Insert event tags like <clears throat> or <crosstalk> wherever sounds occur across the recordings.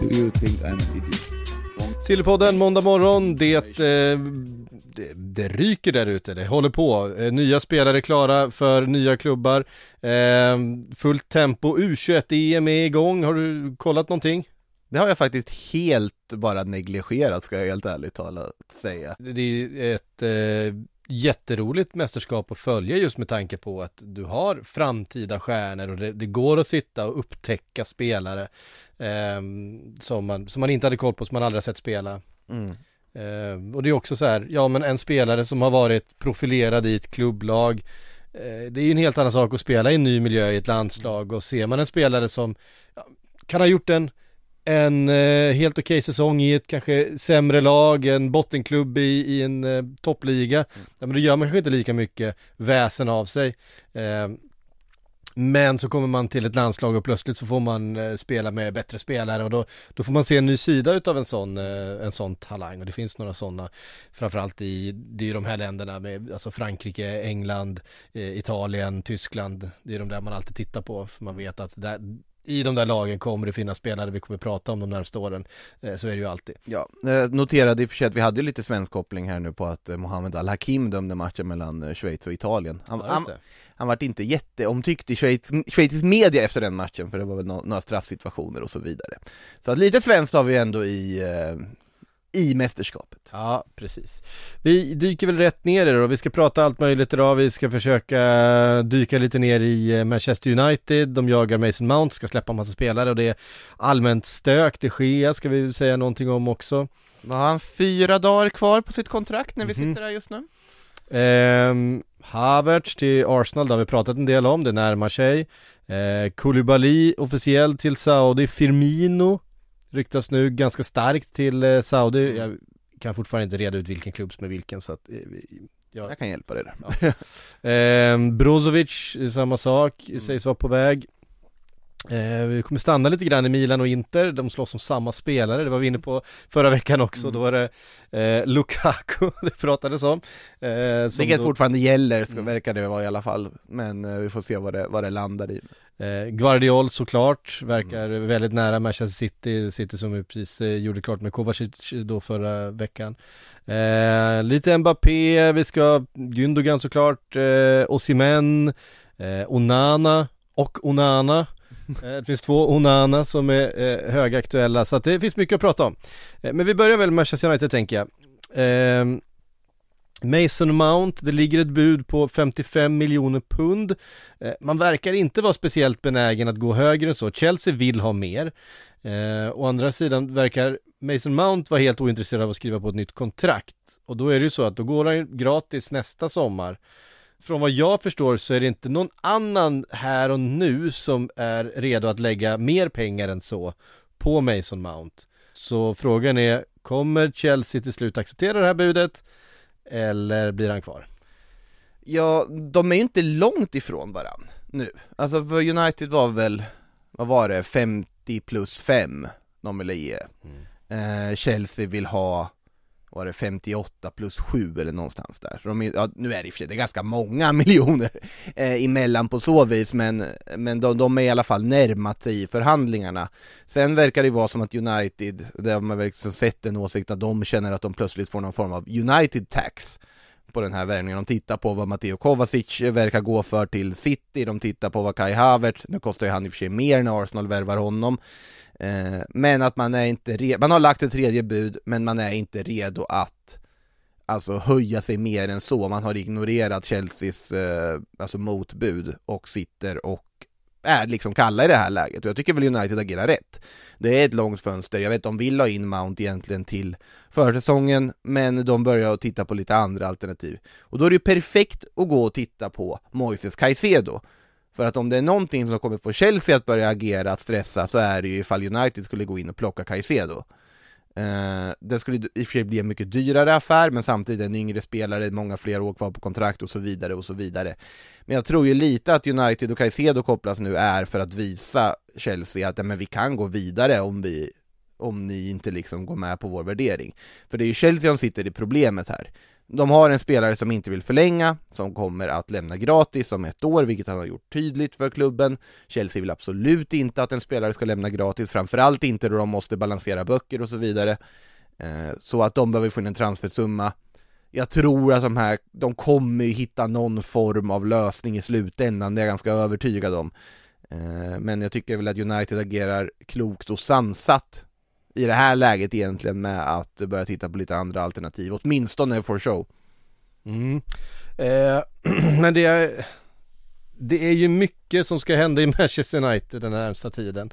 Do you think I'm an idiot? Sillypodden måndag morgon, det, eh, det, det ryker där ute, det håller på. Eh, nya spelare klara för nya klubbar. Eh, fullt tempo, U21-EM är igång, har du kollat någonting? Det har jag faktiskt helt bara negligerat ska jag helt ärligt talat säga. Det det är ett eh, jätteroligt mästerskap att följa just med tanke på att du har framtida stjärnor och det, det går att sitta och upptäcka spelare eh, som, man, som man inte hade koll på, som man aldrig har sett spela. Mm. Eh, och det är också så här, ja men en spelare som har varit profilerad i ett klubblag eh, Det är ju en helt annan sak att spela i en ny miljö i ett landslag och ser man en spelare som ja, kan ha gjort en en eh, helt okej säsong i ett kanske sämre lag, en bottenklubb i, i en eh, toppliga. Ja, men då gör man kanske inte lika mycket väsen av sig. Eh, men så kommer man till ett landslag och plötsligt så får man eh, spela med bättre spelare och då, då får man se en ny sida utav en sån, eh, en sån talang och det finns några sådana framförallt i, det är ju de här länderna med alltså Frankrike, England, eh, Italien, Tyskland, det är de där man alltid tittar på för man vet att där, i de där lagen kommer det finnas spelare vi kommer prata om de närmaste åren. Eh, Så är det ju alltid. Ja, eh, noterade i och för sig att vi hade lite svensk koppling här nu på att eh, Mohamed Al-Hakim dömde matchen mellan Schweiz och Italien. Han, Ja, han, han vart inte jätteomtyckt i Schweiz, schweizisk media efter den matchen för det var väl no, några straffsituationer och så vidare. Så att lite svenskt har vi ändå i, eh, i mästerskapet. Ja, precis. Vi dyker väl rätt ner i det då. Vi ska prata allt möjligt idag. Vi ska försöka dyka lite ner i eh, Manchester United. De jagar Mason Mount, ska släppa en massa spelare och det är allmänt stök. Det sker, ska vi säga någonting om också. Var han fyra dagar kvar på sitt kontrakt när vi Mhm. sitter här just nu? Ehm, Havertz till Arsenal, det har vi pratat en del om, det närmar sig. Eh, Koulibaly officiellt till Saudi, Firmino ryktas nu ganska starkt till eh, Saudi. Jag kan fortfarande inte reda ut vilken klubb som är vilken så att eh, jag, Jag kan hjälpa dig där. <laughs> Ehm, Brozovic, eh, samma sak, Mm. sägs vara på väg. Eh, vi kommer stanna lite grann i Milan och Inter, de slåss om samma spelare, det var vi inne på förra veckan också, Mm. då var det eh, Lukaku <laughs> det pratades om. Eh, Vilket då- fortfarande gäller, ska, Mm. verkar det vara i alla fall. Men eh, vi får se vad det, vad det landar i. Eh, Guardiol såklart, verkar Mm. väldigt nära Manchester City, City som vi precis eh, gjorde klart med Kovacic då förra veckan. Eh, lite Mbappé, vi ska Gündogan såklart, eh, Osimhen, eh, Onana och Onana. Eh, det finns två Onana som är eh, högaktuella så att det finns mycket att prata om. Eh, men vi börjar väl med Manchester United tänker jag. Eh, Mason Mount, det ligger ett bud på 55 miljoner pund. Eh, Man verkar inte vara speciellt benägen att gå högre än så. Chelsea vill ha mer. Eh, å andra sidan verkar Mason Mount vara helt ointresserad av att skriva på ett nytt kontrakt. Och då är det ju så att då går han ju gratis nästa sommar. Från vad jag förstår så är det inte någon annan här och nu som är redo att lägga mer pengar än så på Mason Mount. Så frågan är, kommer Chelsea till slut acceptera det här budet? Eller blir han kvar? Ja, de är ju inte långt ifrån varann nu. Alltså för United var väl, vad var det, 50 plus 5 de ville ge. Eh, Chelsea vill ha, var det 58 plus 7 eller någonstans där. Så de är, ja, nu är det i och för sig, det är ganska många <laughs> miljoner eh, emellan på så vis, men, men de, de är i alla fall närmat sig i förhandlingarna. Sen verkar det vara som att United, det har man liksom sett en åsikt att de känner att de plötsligt får någon form av United tax på den här värvningen. De tittar på vad Matteo Kovacic verkar gå för till City, de tittar på vad Kai Havertz, nu kostar ju han i och för sig mer när Arsenal värvar honom, eh, men att man är inte redo, man har lagt ett tredje bud, men man är inte redo att alltså höja sig mer än så. Man har ignorerat Chelseas eh, alltså motbud och sitter och är liksom kalla i det här läget och jag tycker väl United agerar rätt. Det är ett långt fönster, jag vet de vill ha in Mount egentligen till försäsongen men de börjar att titta på lite andra alternativ. Och då är det ju perfekt att gå och titta på Moises Caicedo. För att om det är någonting som kommer få Chelsea att börja agera, att stressa, så är det ju ifall United skulle gå in och plocka Caicedo. Eh, det skulle i och för sig bli en mycket dyrare affär, men samtidigt en yngre spelare, många fler år kvar på kontrakt och så vidare och så vidare. Men jag tror ju lite att United och Caicedo kopplas nu är för att visa Chelsea att ja, men vi kan gå vidare om vi om ni inte liksom går med på vår värdering. För det är ju Chelsea som sitter i problemet här. De har en spelare som inte vill förlänga, som kommer att lämna gratis om ett år, vilket han har gjort tydligt för klubben. Chelsea vill absolut inte att en spelare ska lämna gratis, framförallt inte då de måste balansera böcker och så vidare. Eh, så att de behöver få in en transfersumma. Jag tror att de här, de kommer hitta någon form av lösning i slutändan, det är jag ganska övertygad om. Eh, men jag tycker väl att United agerar klokt och sansat i det här läget egentligen med att börja titta på lite andra alternativ, åtminstone for show. Mm. Eh, <clears throat> men det är, det är ju mycket som ska hända i <laughs> Manchester United den närmsta tiden.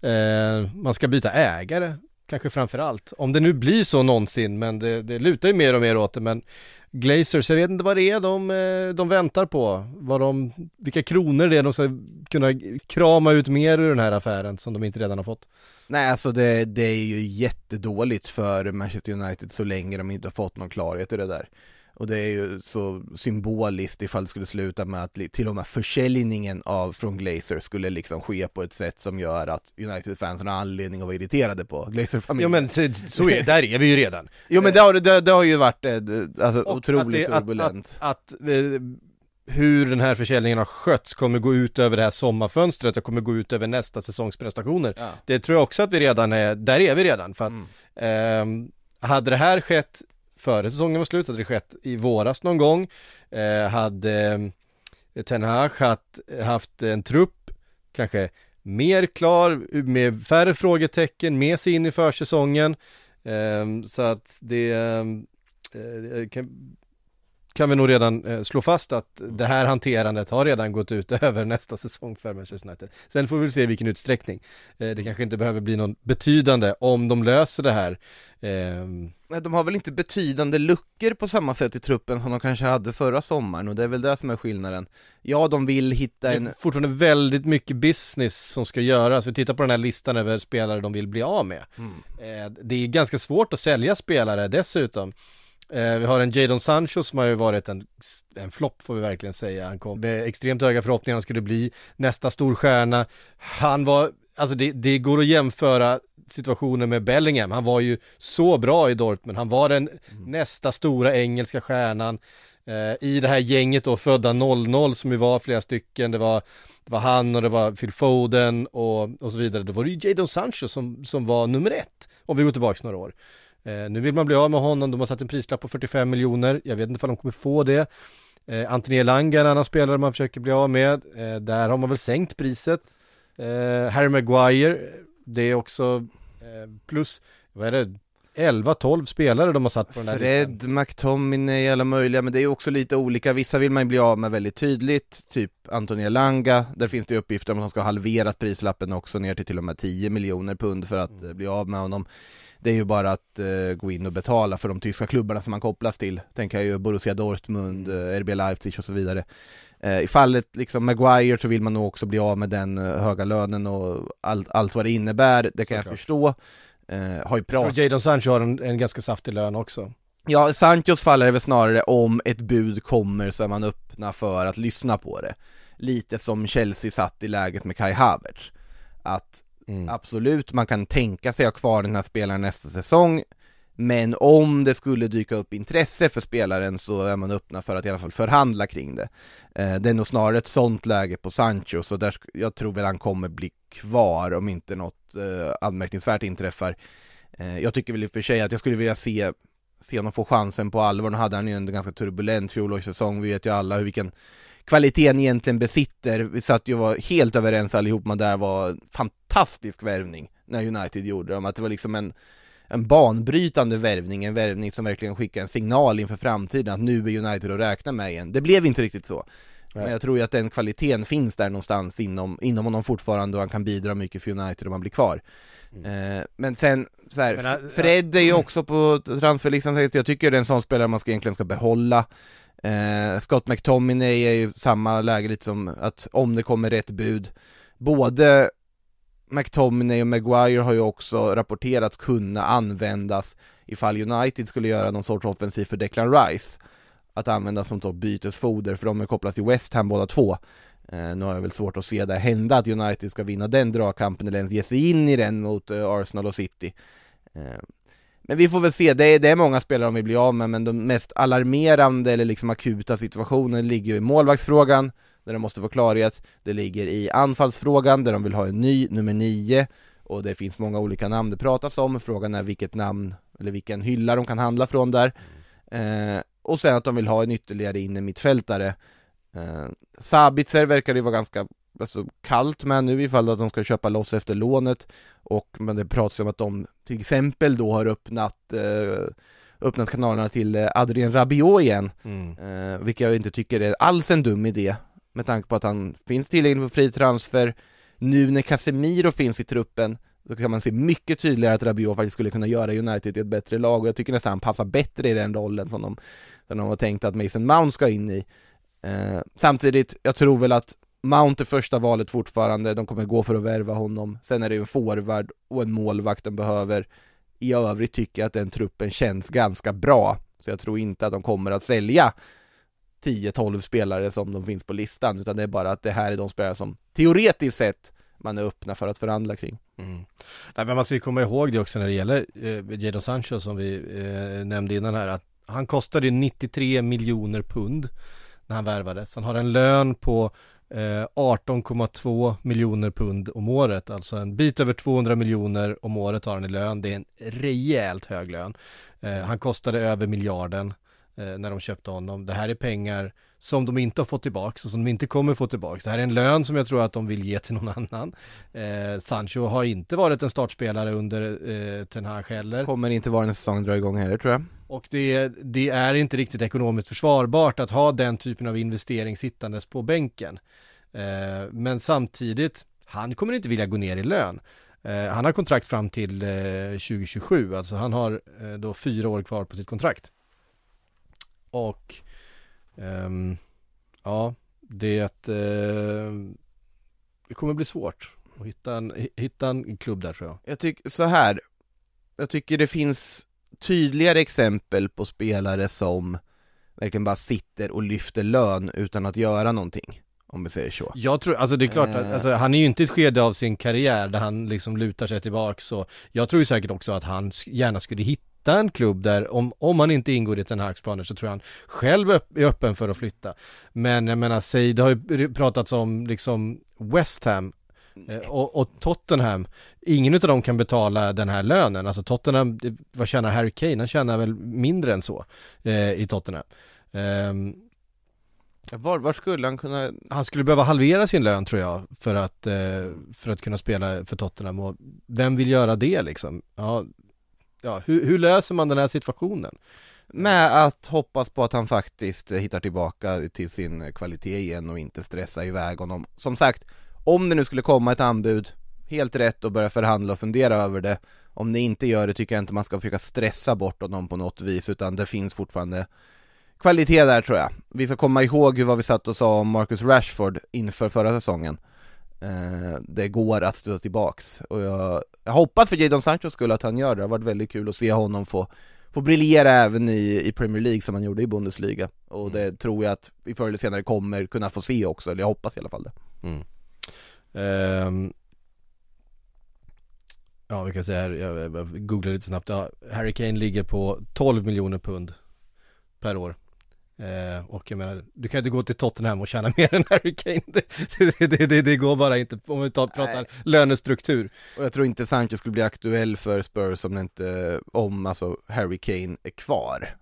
Eh, man ska byta ägare, kanske framför allt. Om det nu blir så någonsin, men det, det lutar ju mer och mer åt det. Men Glazers, jag vet inte vad det är de, eh, de väntar på. Vad de, vilka kronor det är de ska kunna krama ut mer ur den här affären som de inte redan har fått. Nej alltså det, det är ju jättedåligt för Manchester United så länge de inte har fått någon klarhet i det där. Och det är ju så symboliskt ifall det skulle sluta med att till och med försäljningen av från Glazer skulle liksom ske på ett sätt som gör att United-fansen har anledning att vara irriterade på Glazer-familjen. Jo men så, så är, där är vi ju redan. <laughs> jo men det har, det, det har ju varit eh, alltså, Och otroligt att det, turbulent. Att, att, att, eh, hur den här försäljningen har skötts kommer gå ut över det här sommarfönstret och kommer gå ut över nästa säsongs prestationer. Ja. Det tror jag också att vi redan är, där är vi redan. För att Mm. eh, hade det här skett före säsongen var slut, hade det skett i våras någon gång, eh, hade eh, Ten Hag haft, haft en trupp, kanske mer klar, med färre frågetecken, med sig in i försäsongen. Eh, så att det ehm, eh, kan, kan vi nog redan eh, slå fast att det här hanterandet har redan gått ut <laughs> över nästa säsong för Manchester United. Sen får vi se i vilken utsträckning. Eh, det kanske inte behöver bli någon betydande om de löser det här. Ehm, Nej, de har väl inte betydande luckor på samma sätt i truppen som de kanske hade förra sommaren och det är väl det som är skillnaden. Ja, de vill hitta det en... är fortfarande väldigt mycket business som ska göras. Vi tittar på den här listan över spelare de vill bli av med. Mm. Eh, det är ganska svårt att sälja spelare dessutom. Eh, vi har en Jadon Sancho som har ju varit en, en flopp får vi verkligen säga. Han kom med extremt höga förhoppningar, han skulle bli nästa storstjärna. Han var, alltså det, det går att jämföra situationen med Bellingham. Han var ju så bra i Dortmund, han var den nästa stora engelska stjärnan. Eh, I det här gänget då, födda 00 som ju var flera stycken, det var, det var han och det var Phil Foden och, och så vidare. Då var det ju Jadon Sancho som, som var nummer ett, om vi går tillbaka några år. Eh, nu vill man bli av med honom, de har satt en prislapp på 45 miljoner, jag vet inte om de kommer få det. Eh, Anthony Elanga, en annan spelare man försöker bli av med, eh, där har man väl sänkt priset. Eh, Harry Maguire, det är också eh, plus, vad är det, 11-12 spelare de har satt på den här listan. Fred, McTominay, alla möjliga, men det är också lite olika. Vissa vill man ju bli av med väldigt tydligt, typ Antonio Langa. Där finns det uppgifter om att de ska ha halverat prislappen också ner till till och med 10 miljoner pund för att eh, bli av med honom. Det är ju bara att eh, gå in och betala för de tyska klubbarna som man kopplas till. Tänker jag ju Borussia Dortmund, eh, RB Leipzig och så vidare. Eh, I fallet liksom Maguire så vill man nog också bli av med den eh, höga lönen och allt, allt vad det innebär, det kan jag Såklart. förstå. Eh, har ju Jag pratat Jadon Sancho har en, en ganska saftig lön också. Ja, Sanchos fall är det väl snarare om ett bud kommer så är man öppna för att lyssna på det. Lite som Chelsea satt i läget med Kai Havertz. Att Mm. absolut, man kan tänka sig ha kvar den här spelaren nästa säsong, men om det skulle dyka upp intresse för spelaren så är man öppna för att i alla fall förhandla kring det. Eh, det är nog snarare ett sånt läge på Sancho, så där, jag tror väl han kommer bli kvar om inte något eh, anmärkningsvärt inträffar. Eh, jag tycker väl i och för sig att jag skulle vilja se se honom få chansen på allvar. Nu hade han ju en ganska turbulent fjolårssäsong, vi vet ju alla hur vilken kvaliteten egentligen besitter. Vi satt ju och var helt överens allihop man där var en fantastisk värvning när United gjorde dem, att det var liksom en en banbrytande värvning, en värvning som verkligen skickar en signal inför framtiden att nu är United att räkna med igen. Det blev inte riktigt så. Men jag tror ju att den kvaliteten finns där någonstans inom, inom honom fortfarande och han kan bidra mycket för United om han blir kvar. Eh, men sen, så här, Men, äh, Fred är ju också på transferlistan det. jag tycker det är en sån spelare man ska egentligen ska behålla. Eh, Scott McTominay är ju samma läge lite som att om det kommer rätt bud. Både McTominay och Maguire har ju också rapporterats kunna användas ifall United skulle göra någon sorts offensiv för Declan Rice. Att användas som då bytesfoder för de är kopplade till West Ham båda två. Eh, Nu har jag väl svårt att se det hända att United ska vinna den dragkampen eller ens ge sig in i den mot eh, Arsenal och City. Eh, men vi får väl se, det är, det är många spelare de vill bli av med men de mest alarmerande eller liksom akuta situationen ligger ju i målvaktsfrågan där de måste få klarhet. Det ligger i anfallsfrågan där de vill ha en ny nummer nio. Och det finns många olika namn det pratas om, frågan är vilket namn eller vilken hylla de kan handla från där. Eh, och sen att de vill ha en ytterligare inne mittfältare eh, Sabitzer verkar det vara ganska alltså, kallt med nu ifall att de ska köpa loss efter lånet. Och men det pratas om att de till exempel då har öppnat eh, öppnat kanalerna till eh, Adrien Rabiot igen. Mm. eh, vilket jag inte tycker är alls en dum idé med tanke på att han finns tillgänglig på fri transfer. Nu när Casemiro finns i truppen så kan man se mycket tydligare att Rabiot faktiskt skulle kunna göra United till ett bättre lag. Och jag tycker nästan han passar bättre i den rollen som de, som de har tänkt att Mason Mount ska in i. Eh, Samtidigt, jag tror väl att Mount är första valet fortfarande, de kommer gå för att värva honom Sen är det ju en forward och en målvakt de behöver I övrigt tycker jag att den truppen känns ganska bra Så jag tror inte att de kommer att sälja 10-12 spelare som de finns på listan utan det är bara att det här är de spelare som teoretiskt sett man är öppna för att förhandla kring. Mm. Nej, men man ska ju komma ihåg det också när det gäller eh, Jadon Sancho som vi eh, nämnde innan här att han kostade 93 miljoner pund när han värvades. Han har en lön på Eh, 18,2 miljoner pund om året, alltså en bit över 200 miljoner om året har han i lön. Det är en rejält hög lön. Eh, han kostade över miljarden eh, när de köpte honom. Det här är pengar som de inte har fått tillbaks och som de inte kommer få tillbaks. Det här är en lön som jag tror att de vill ge till någon annan. Eh, Sancho har inte varit en startspelare under eh, Ten Hag heller. Kommer inte vara när säsongen drar igång heller tror jag. Och det, det är inte riktigt ekonomiskt försvarbart att ha den typen av investering sittandes på bänken. Eh, men samtidigt, han kommer inte vilja gå ner i lön. Eh, han har kontrakt fram till eh, 2027, alltså han har eh, då fyra år kvar på sitt kontrakt. Och ehm, ja, det, det kommer bli svårt att hitta en, hitta en klubb där tror jag. Jag tycker så här. Jag tycker det finns tydligare exempel på spelare som verkligen bara sitter och lyfter lön utan att göra någonting. Om vi säger så. Jag tror, alltså det är klart att, Eh. alltså, han är ju inte i ett skede av sin karriär där han liksom lutar sig tillbaks så jag tror ju säkert också att han gärna skulle hitta en klubb där, om, om han inte ingår i Ten Hags planer så tror jag han själv är öppen för att flytta. Men jag menar, säg, det har ju pratats om liksom West Ham eh, och, och Tottenham, ingen av dem kan betala den här lönen, alltså Tottenham, vad tjänar Harry Kane? Han tjänar väl mindre än så eh, i Tottenham. Ehm, Var, var skulle han kunna, han skulle behöva halvera sin lön tror jag för att, eh, för att kunna spela för Tottenham och vem vill göra det liksom? Ja, ja hur, hur löser man den här situationen? med att hoppas på att han faktiskt eh, hittar tillbaka till sin kvalitet igen och inte stressa iväg honom. Som sagt, om det nu skulle komma ett anbud, helt rätt att börja förhandla och fundera över det. Om det inte gör det tycker jag inte man ska försöka stressa bort honom på något vis utan det finns fortfarande kvalitet där tror jag. Vi ska komma ihåg vad vi satt och sa om Marcus Rashford inför förra säsongen. Eh, det går att stöta tillbaks och jag, jag hoppas för Jadon Sanchos skull att han gör det. Det har varit väldigt kul att se honom få, få briljera även i, i Premier League som han gjorde i Bundesliga. Och det tror jag att vi förr eller senare kommer kunna få se också, eller jag hoppas i alla fall det. Ehm, ja, vi kan säga här, jag googlar lite snabbt, ja, Harry Kane ligger på 12 miljoner pund per år. Eh, och jag menar, du kan ju inte gå till Tottenham och tjäna <laughs> mer än Harry Kane. Det, det, det, det, går bara inte om vi tar, pratar Nej. lönestruktur. Och jag tror inte Sancho skulle bli aktuell för Spurs om inte, om alltså Harry Kane är kvar.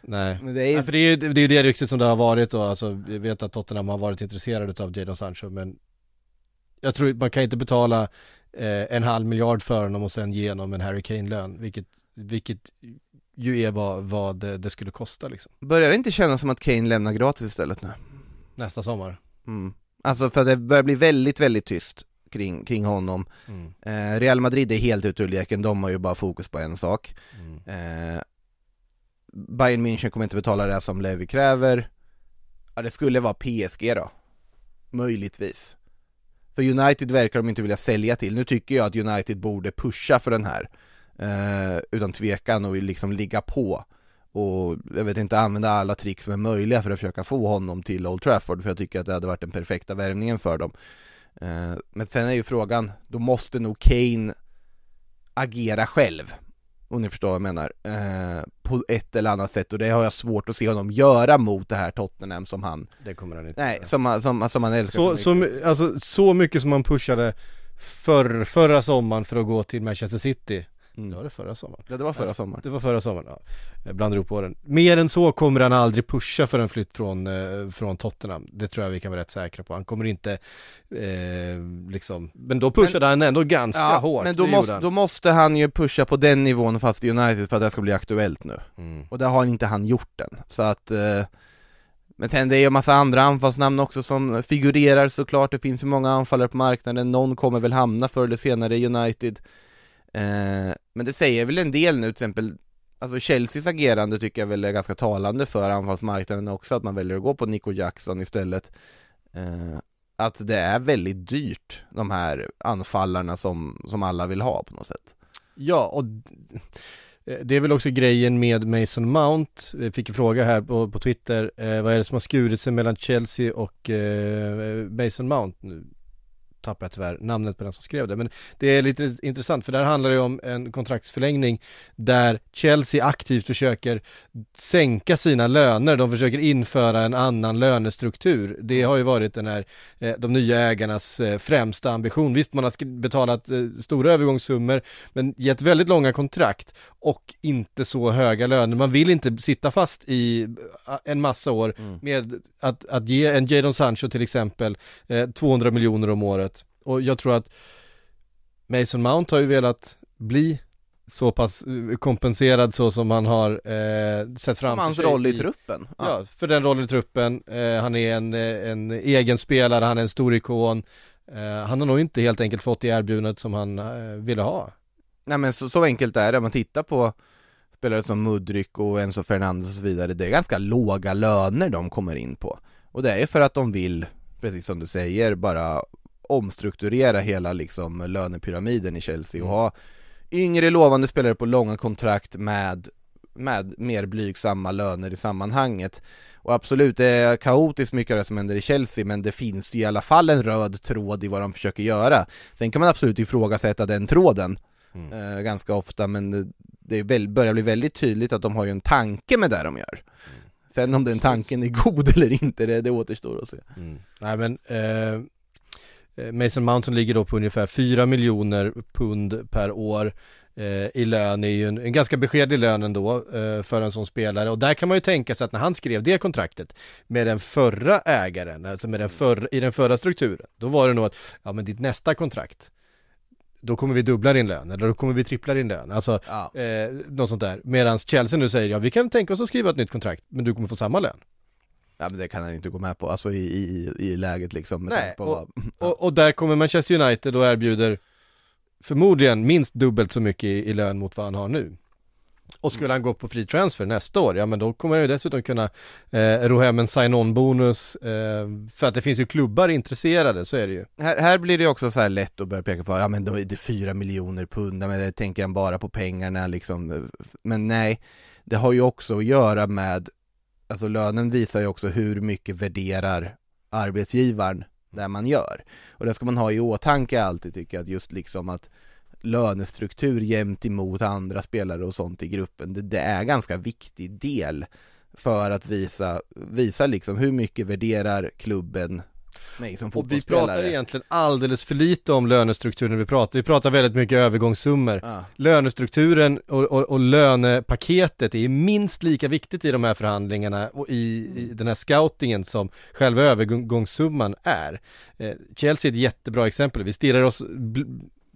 Nej. Men det är Ja, för det är ju det, är det ryktet som det har varit och alltså, vi vet att Tottenham har varit intresserade av Jadon Sancho men jag tror man kan inte betala eh, en halv miljard för honom och sen ge honom en Harry Kane-lön, vilket, vilket ju är vad, vad det, det skulle kosta liksom, Börjar det inte kännas som att Kane lämnar gratis istället nu? nästa sommar. Mm. Alltså för det börjar bli väldigt, väldigt tyst kring, kring honom. Mm. Eh, Real Madrid är helt ute ur leken, de har ju bara fokus på en sak. Mm. Eh, Bayern München kommer inte betala det som Levi kräver Ja det skulle vara PSG då Möjligtvis För United verkar de inte vilja sälja till, nu tycker jag att United borde pusha för den här eh, Utan tvekan och liksom ligga på. Och jag vet inte använda alla trick som är möjliga för att försöka få honom till Old Trafford för jag tycker att det hade varit den perfekta värvningen för dem. Eh, Men sen är ju frågan, då måste nog Kane agera själv. Om ni förstår vad jag menar, eh, på ett eller annat sätt. Och det har jag svårt att se honom göra mot det här Tottenham som han Det kommer han inte Nej, göra. som, han- som, som han älskar så, så, mycket. my- alltså, så mycket som man pushade för, förra sommaren för att gå till Manchester City Mm. Det var det förra sommaren Ja det var förra sommaren Det var förra sommaren, ja. Jag blandar ihop åren. Mer än så kommer han aldrig pusha för en flytt från, eh, från Tottenham. Det tror jag vi kan vara rätt säkra på. Han kommer inte, eh, liksom, men då pushade han ändå ganska Ja, hårt. men då måste, han. då måste han ju pusha på den nivån fast i United för att det ska bli aktuellt nu Mm. Och det har inte han gjort än, så att eh, Men sen det är ju en massa andra anfallsnamn också som figurerar såklart, det finns ju många anfallare på marknaden, någon kommer väl hamna förr eller senare i United eh, Men det säger väl en del nu till exempel Alltså Chelseas agerande tycker jag väl är ganska talande för anfallsmarknaden också, att man väljer att gå på Nico Jackson istället eh, Att det är väldigt dyrt, de här anfallarna som, som alla vill ha på något sätt Ja, och eh, det är väl också grejen med Mason Mount. Vi fick en fråga här på, på Twitter. Eh, vad är det som har skurit sig mellan Chelsea och eh, Mason Mount? Nu tappar jag tyvärr namnet på den som skrev det. Men det är lite intressant för där handlar det om en kontraktsförlängning där Chelsea aktivt försöker sänka sina löner. De försöker införa en annan lönestruktur. Det har ju varit den här, eh, de nya ägarnas eh, främsta ambition. Visst, man har betalat eh, stora övergångssummor men gett väldigt långa kontrakt och inte så höga löner. Man vill inte sitta fast i en massa år med att, att ge en Jadon Sancho till exempel eh, 200 miljoner om året. Och jag tror att Mason Mount har ju velat bli så pass eh, kompenserad så som han har eh, sett framför Som hans roll i truppen Ja, för den rollen i truppen. Eh, han är en, eh, en egen spelare, han är en stor ikon. Eh, han har nog inte helt enkelt fått det erbjudandet som han eh, ville ha. Nej men så, så enkelt är det, om man tittar på spelare som Mudryk och Enzo Fernandes och så vidare, det är ganska låga löner de kommer in på. Och det är för att de vill, precis som du säger, bara omstrukturera hela liksom lönepyramiden i Chelsea och ha yngre lovande spelare på långa kontrakt med, med mer blygsamma löner i sammanhanget. Och absolut, det är kaotiskt mycket av det som händer i Chelsea, men det finns ju i alla fall en röd tråd i vad de försöker göra. Sen kan man absolut ifrågasätta den tråden eh, ganska ofta, men det, väl, börjar bli väldigt tydligt att de har ju en tanke med det de gör. Sen om den tanken är god <laughs> eller inte, det, det återstår att se. Nej men eh, Mason Mount som ligger då på ungefär 4 miljoner pund per år eh, i lön är ju en, en ganska beskedlig lön ändå eh, för en sån spelare och där kan man ju tänka sig att när han skrev det kontraktet med den förra ägaren, alltså med den förra, i den förra strukturen, då var det nog att, ja men ditt nästa kontrakt då kommer vi dubbla din lön, eller då kommer vi trippla din lön, alltså Ja. eh, något sånt där. Medan Chelsea nu säger, ja vi kan tänka oss att skriva ett nytt kontrakt, men du kommer få samma lön. Ja men det kan han inte gå med på, alltså i, i, i läget liksom med Nej, på och- vad, <laughs> Och, och där kommer Manchester United och erbjuder förmodligen minst dubbelt så mycket i, i lön mot vad han har nu. Och skulle han gå på free transfer nästa år, ja men då kommer han ju dessutom kunna eh, ro hem en sign-on bonus eh, för att det finns ju klubbar intresserade, så är det ju. här, här blir det också så här lätt att börja peka på, ja men då är det fyra miljoner pund, men det tänker han bara på pengarna liksom Men nej, det har ju också att göra med, alltså lönen visar ju också hur mycket värderar arbetsgivaren det man gör. Och det ska man ha i åtanke alltid tycker jag, att just liksom att lönestruktur jämt emot andra spelare och sånt i gruppen, det, det är ganska viktig del för att visa, visa liksom hur mycket värderar klubben mig som Och vi pratar egentligen alldeles för lite om lönestrukturen vi pratar, vi pratar väldigt mycket övergångssummor. Ja. Lönestrukturen och, och, och lönepaketet är minst lika viktigt i de här förhandlingarna och i, i den här scoutingen som själva övergångssumman är. Eh, Chelsea är ett jättebra exempel, vi stirrar oss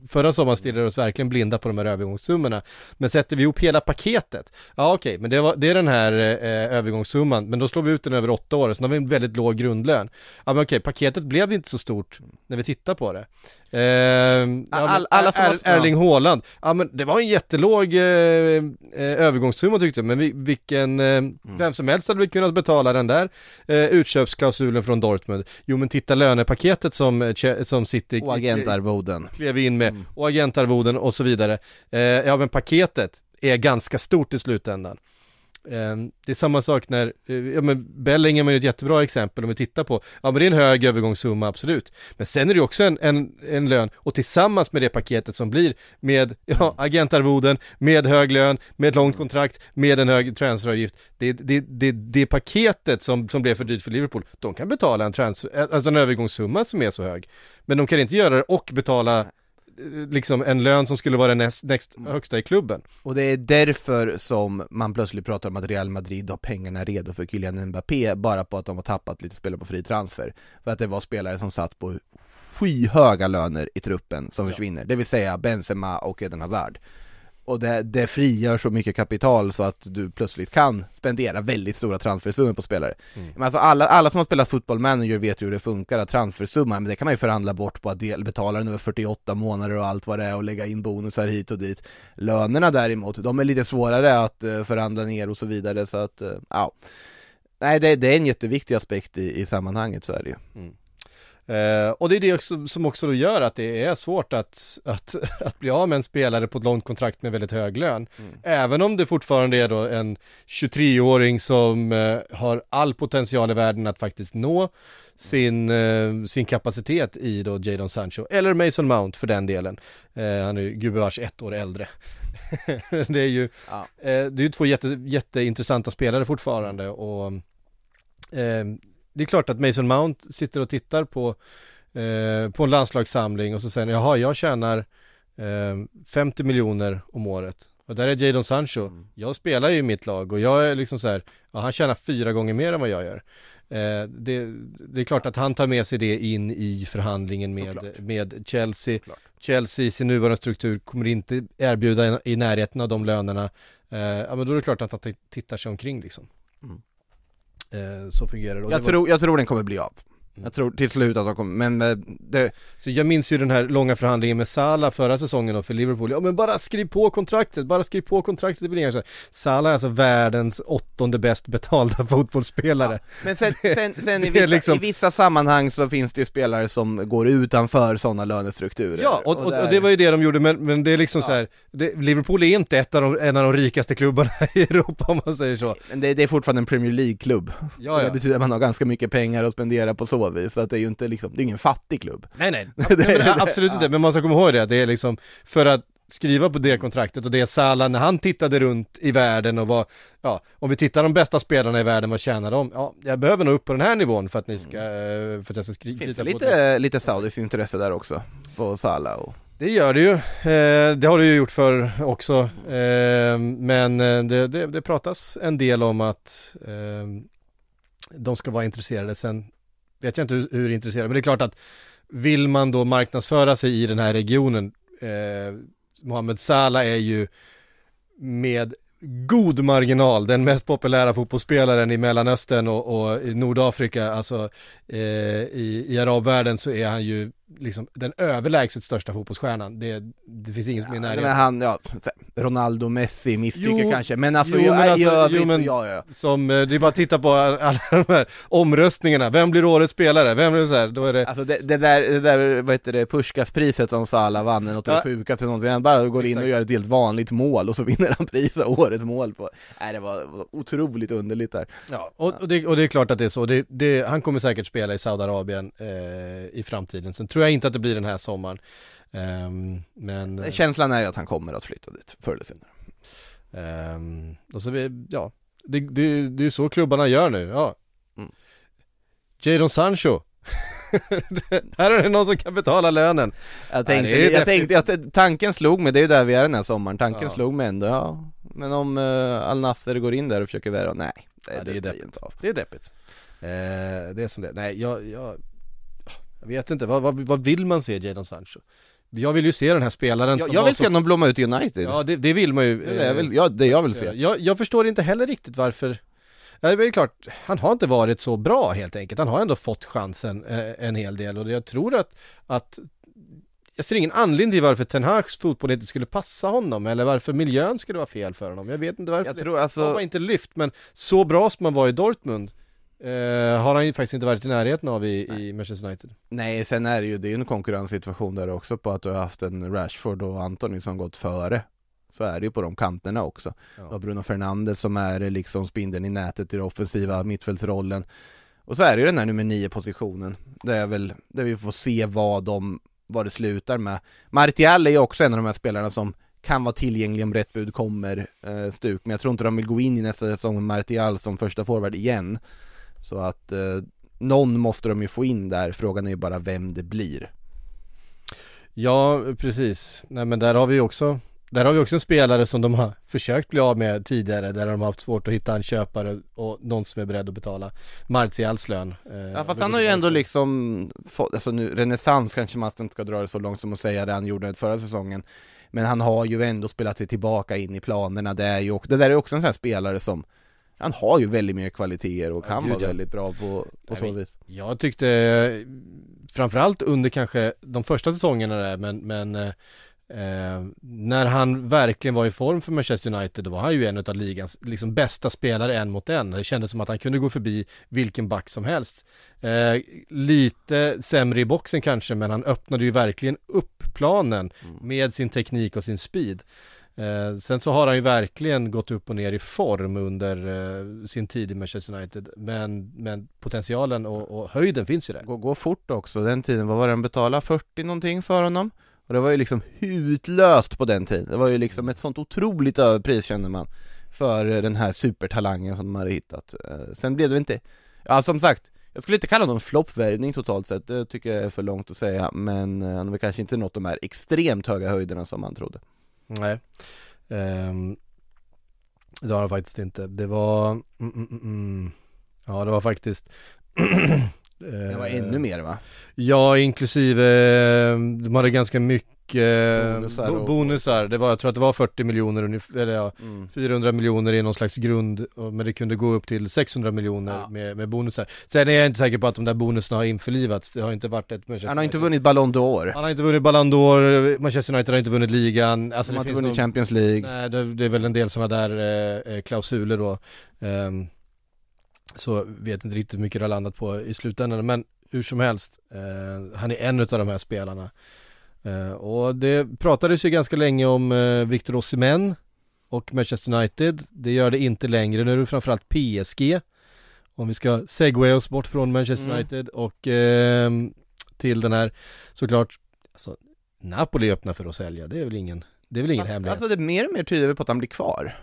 Förra sommaren stirrade oss verkligen blinda på de här övergångssummorna. Men sätter vi ihop hela paketet, ja okej, men det, var, det är den här eh, övergångssumman, men då slår vi ut den över åtta år, så har vi en väldigt låg grundlön. Ja men okej, paketet blev inte så stort när vi tittar på det. Eh, All- alla som Er- har- Erling Haaland, ja men det var en jättelåg eh, eh, övergångssumma tyckte jag, men vi, vilken, eh, Mm. vem som helst hade väl kunnat betala den där eh, utköpsklausulen från Dortmund. Jo men titta lönepaketet som, eh, som City Och agentarvoden. klev in med, Mm. och agentarvoden och så vidare. Eh, ja men paketet är ganska stort i slutändan. Eh, det är samma sak när, eh, ja men Bellingham är ju ett jättebra exempel om vi tittar på, ja men det är en hög övergångssumma absolut. Men sen är det ju också en, en, en lön och tillsammans med det paketet som blir med ja, agentarvoden, med hög lön, med ett långt kontrakt, med en hög transferavgift. Det, det, det, det paketet som, som blev för dyrt för Liverpool, de kan betala en, transfer, alltså en övergångssumma som är så hög. Men de kan inte göra det och betala liksom en lön som skulle vara den näst, näst högsta i klubben. Och det är därför som man plötsligt pratar om att Real Madrid har pengarna redo för Kylian Mbappé bara på att de har tappat lite spelare på fri transfer. För att det var spelare som satt på skyhöga löner i truppen som försvinner, det vill säga Benzema och Eden Hazard. Och det, det frigör så mycket kapital så att du plötsligt kan spendera väldigt stora transfersummor på spelare. Men alltså alla, alla som har spelat fotboll manager vet ju hur det funkar, att transfersumman, men det kan man ju förhandla bort på att del, betala den över 48 månader och allt vad det är och lägga in bonusar hit och dit. Lönerna däremot, de är lite svårare att eh, förhandla ner och så vidare så att, eh, ja. Nej det, det är en jätteviktig aspekt i, i sammanhanget, så är det ju. Eh, och det är det också, som också då gör att det är svårt att, att, <laughs> att bli av med en spelare på ett långt kontrakt med väldigt hög lön. Även om det fortfarande är då en 23-åring som eh, har all potential i världen att faktiskt nå sin, eh, sin kapacitet i då Jadon Sancho, eller Mason Mount för den delen. Han är ju gubevars ett år äldre. <laughs> det är ju, Ja. det är ju två jätte, jätteintressanta spelare fortfarande och eh, det är klart att Mason Mount sitter och tittar på, eh, på en landslagssamling och så säger jaha, jag tjänar eh, 50 miljoner om året. Och där är Jadon Sancho. Jag spelar ju i mitt lag och jag är liksom så här, ja, han tjänar fyra gånger mer än vad jag gör. Eh, det, det är klart att han tar med sig det in i förhandlingen med, Såklart. med Chelsea. Såklart. Chelsea i sin nuvarande struktur kommer inte erbjuda i, närheten av de lönerna. Eh, ja men då är det klart att han tittar sig omkring liksom. Eh, så fungerar det. Jag, det var- tror, jag tror den kommer bli av. Jag tror till slut att de kommer, men eh, det, Så jag minns ju den här långa förhandlingen med Salah förra säsongen då för Liverpool. Ja men bara skriv på kontraktet, bara skriv på kontraktet, det blir inga. Salah är alltså världens åttonde bäst betalda <laughs> fotbollsspelare. Men sen, <laughs> sen, sen i, vissa, liksom- i vissa sammanhang så finns det ju spelare som går utanför sådana lönestrukturer Ja, och, och, och, där- det var ju det de gjorde, men, men det är liksom så här, det, Liverpool är inte ett av de, en av de rikaste klubbarna <laughs> i Europa om man säger så. Men det, det är fortfarande en Premier League-klubb, Ja, Och ja. det betyder att man har ganska mycket pengar att spendera på så vis, så att det är ju inte liksom, det är ingen fattig klubb. Nej nej, <laughs> Det- nej men, det- absolut inte, men man ska komma ihåg det, det är liksom för att skriva på det kontraktet och det Salah när han tittade runt i världen och var, ja, om vi tittar de bästa spelarna i världen, vad tjänar de? Ja, jag behöver nog upp på den här nivån för att ni ska, eh, för att jag ska skriva Finns det lite, lite saudiskt intresse där också, på Salah och Det gör det ju, eh, det har det ju gjort för också, eh, men det, det, det pratas en del om att de ska vara intresserade, sen vet jag inte hur, hur intresserad, men det är klart att vill man då marknadsföra sig i den här regionen, eh, Mohamed Salah är ju med god marginal den mest populära fotbollsspelaren i Mellanöstern och, och i Nordafrika, alltså eh, i, i arabvärlden så är han ju liksom den överlägset största fotbollsstjärnan. Det, det finns ingen som är närheten. men han, ja, Ronaldo, Messi, misstycker kanske, men alltså, jo, jag, men alltså, övrigt, jo, men- ja, ja. Som, eh, det är bara att titta på alla de här omröstningarna, vem blir årets spelare? Vem blir så här, då är det Alltså det, det där, det där, vad heter det, Pushkas-priset som Salah vann, något Ja. det sjukaste någonsin, han bara går in Exakt. och gör ett helt vanligt mål och så vinner han priset, årets mål på, nej det var, var otroligt underligt där Ja, och, och, det, och det är klart att det är så. Det, det, han kommer säkert spela i Saudiarabien eh, i framtiden. Sen tror jag inte att det blir den här sommaren. Ehm, men... eh, Känslan är ju att han kommer att flytta dit, förr eller senare ehm, och så vi, ja, det, det, det är ju så klubbarna gör nu. Ja. Mm. Jadon Sancho. <laughs> här är det någon som kan betala lönen. Jag tänkte, är jag tänkte, jag, tanken slog mig, det är ju där vi är den här sommaren, tanken Ja. slog mig ändå, ja Men om uh, Al Nasser går in där och försöker värva, nej det, Ja, det är deppigt. Det är deppigt. Eh, det är som det Nej, jag, jag, jag vet inte. Vad, vad, vad vill man se Jadon Sancho? Jag vill ju se den här spelaren Jag, som jag vill så se honom blomma ut i United Ja det, det vill man ju det jag vill, ja, det jag vill se jag, jag förstår inte heller riktigt varför Ja, det är klart, han har inte varit så bra helt enkelt. Han har ändå fått chansen eh, en hel del och jag tror att, att jag ser ingen anledning till varför Ten Hags fotboll inte skulle passa honom eller varför miljön skulle vara fel för honom. Jag vet inte varför. Jag tror alltså- Han var inte lyft, men så bra som han var i Dortmund eh, har han ju faktiskt inte varit i närheten av i, i Manchester United. Nej, sen är det ju, det är ju en konkurrenssituation där också på att du har haft en Rashford och Antoni som gått före. Så är det ju på de kanterna också. Ja. Du har Bruno Fernandes som är liksom spindeln i nätet i den offensiva mittfältsrollen. Och så är det ju den här nummer nio positionen. Där jag väl, där vi får se vad de, vad det slutar med. Martial är ju också en av de här spelarna som kan vara tillgänglig om rätt bud kommer eh, stuk Men jag tror inte de vill gå in i nästa säsong med Martial som första forward igen Så att eh, någon måste de ju få in där, frågan är ju bara vem det blir Ja, precis. Nej men där har vi också där har vi också en spelare som de har försökt bli av med tidigare där de har haft svårt att hitta en köpare och någon som är beredd att betala Martials lön. Eh, Ja fast han har ju ändå liksom fått, alltså nu, renässans kanske man inte ska dra det så långt som att säga det han gjorde förra säsongen Men han har ju ändå spelat sig tillbaka in i planerna, det är ju det där är också en sån här spelare som Han har ju väldigt mycket kvaliteter och Ja, kan gud, vara ja. väldigt bra på, på så vis Jag tyckte framförallt under kanske de första säsongerna där men, men eh, eh, när han verkligen var i form för Manchester United då var han ju en av ligans liksom bästa spelare en mot en. Det kändes som att han kunde gå förbi vilken back som helst. Eh, lite sämre i boxen kanske men han öppnade ju verkligen upp planen med sin teknik och sin speed. Eh, sen så har han ju verkligen gått upp och ner i form under eh, sin tid i Manchester United. Men, men potentialen och, och höjden finns ju där. Gå, gå fort också, den tiden, vad var det han betalade? 40 någonting för honom? Och det var ju liksom hutlöst på den tiden, det var ju liksom ett sånt otroligt överpris känner man För eh, den här supertalangen som de hade hittat Eh, Sen blev det inte, ja som sagt jag skulle inte kalla honom floppvärvning totalt sett, det tycker jag är för långt att säga Men eh, han har väl kanske inte nått de här extremt höga höjderna som man trodde Nej. Ehm, det har han faktiskt inte. Det var, mm, mm, mm, mm. ja det var faktiskt <clears throat> Det var eh, ännu mer va? Ja, inklusive, eh, de hade ganska mycket Bonusar bo- och- bonusar. Det var, jag tror att det var 40 miljoner eller ja, Mm. 400 miljoner i någon slags grund, men det kunde gå upp till 600 miljoner Ja. med, med bonusar. Sen är jag inte säker på att de där bonusarna har införlivats, det har inte varit ett Manchester Han har inte vunnit Ballon d'Or, Han har inte vunnit Ballon d'Or, Manchester United har inte vunnit ligan, alltså han har inte vunnit någon- Champions League Nej, det, det är väl en del sådana där eh, eh, klausuler då. Ehm, så vet inte riktigt hur mycket det har landat på i slutändan, men hur som helst, eh, han är en av de här spelarna. Eh, och det pratades ju ganska länge om eh, Victor Osimhen och Manchester United. Det gör det inte längre, nu är det framförallt PSG. Om vi ska segwaya oss bort från Manchester Mm. United och ehm, till den här, såklart, alltså, Napoli är öppna för att sälja, det är väl ingen, det är väl ingen hemlighet. Alltså det är mer och mer tyder på att han blir kvar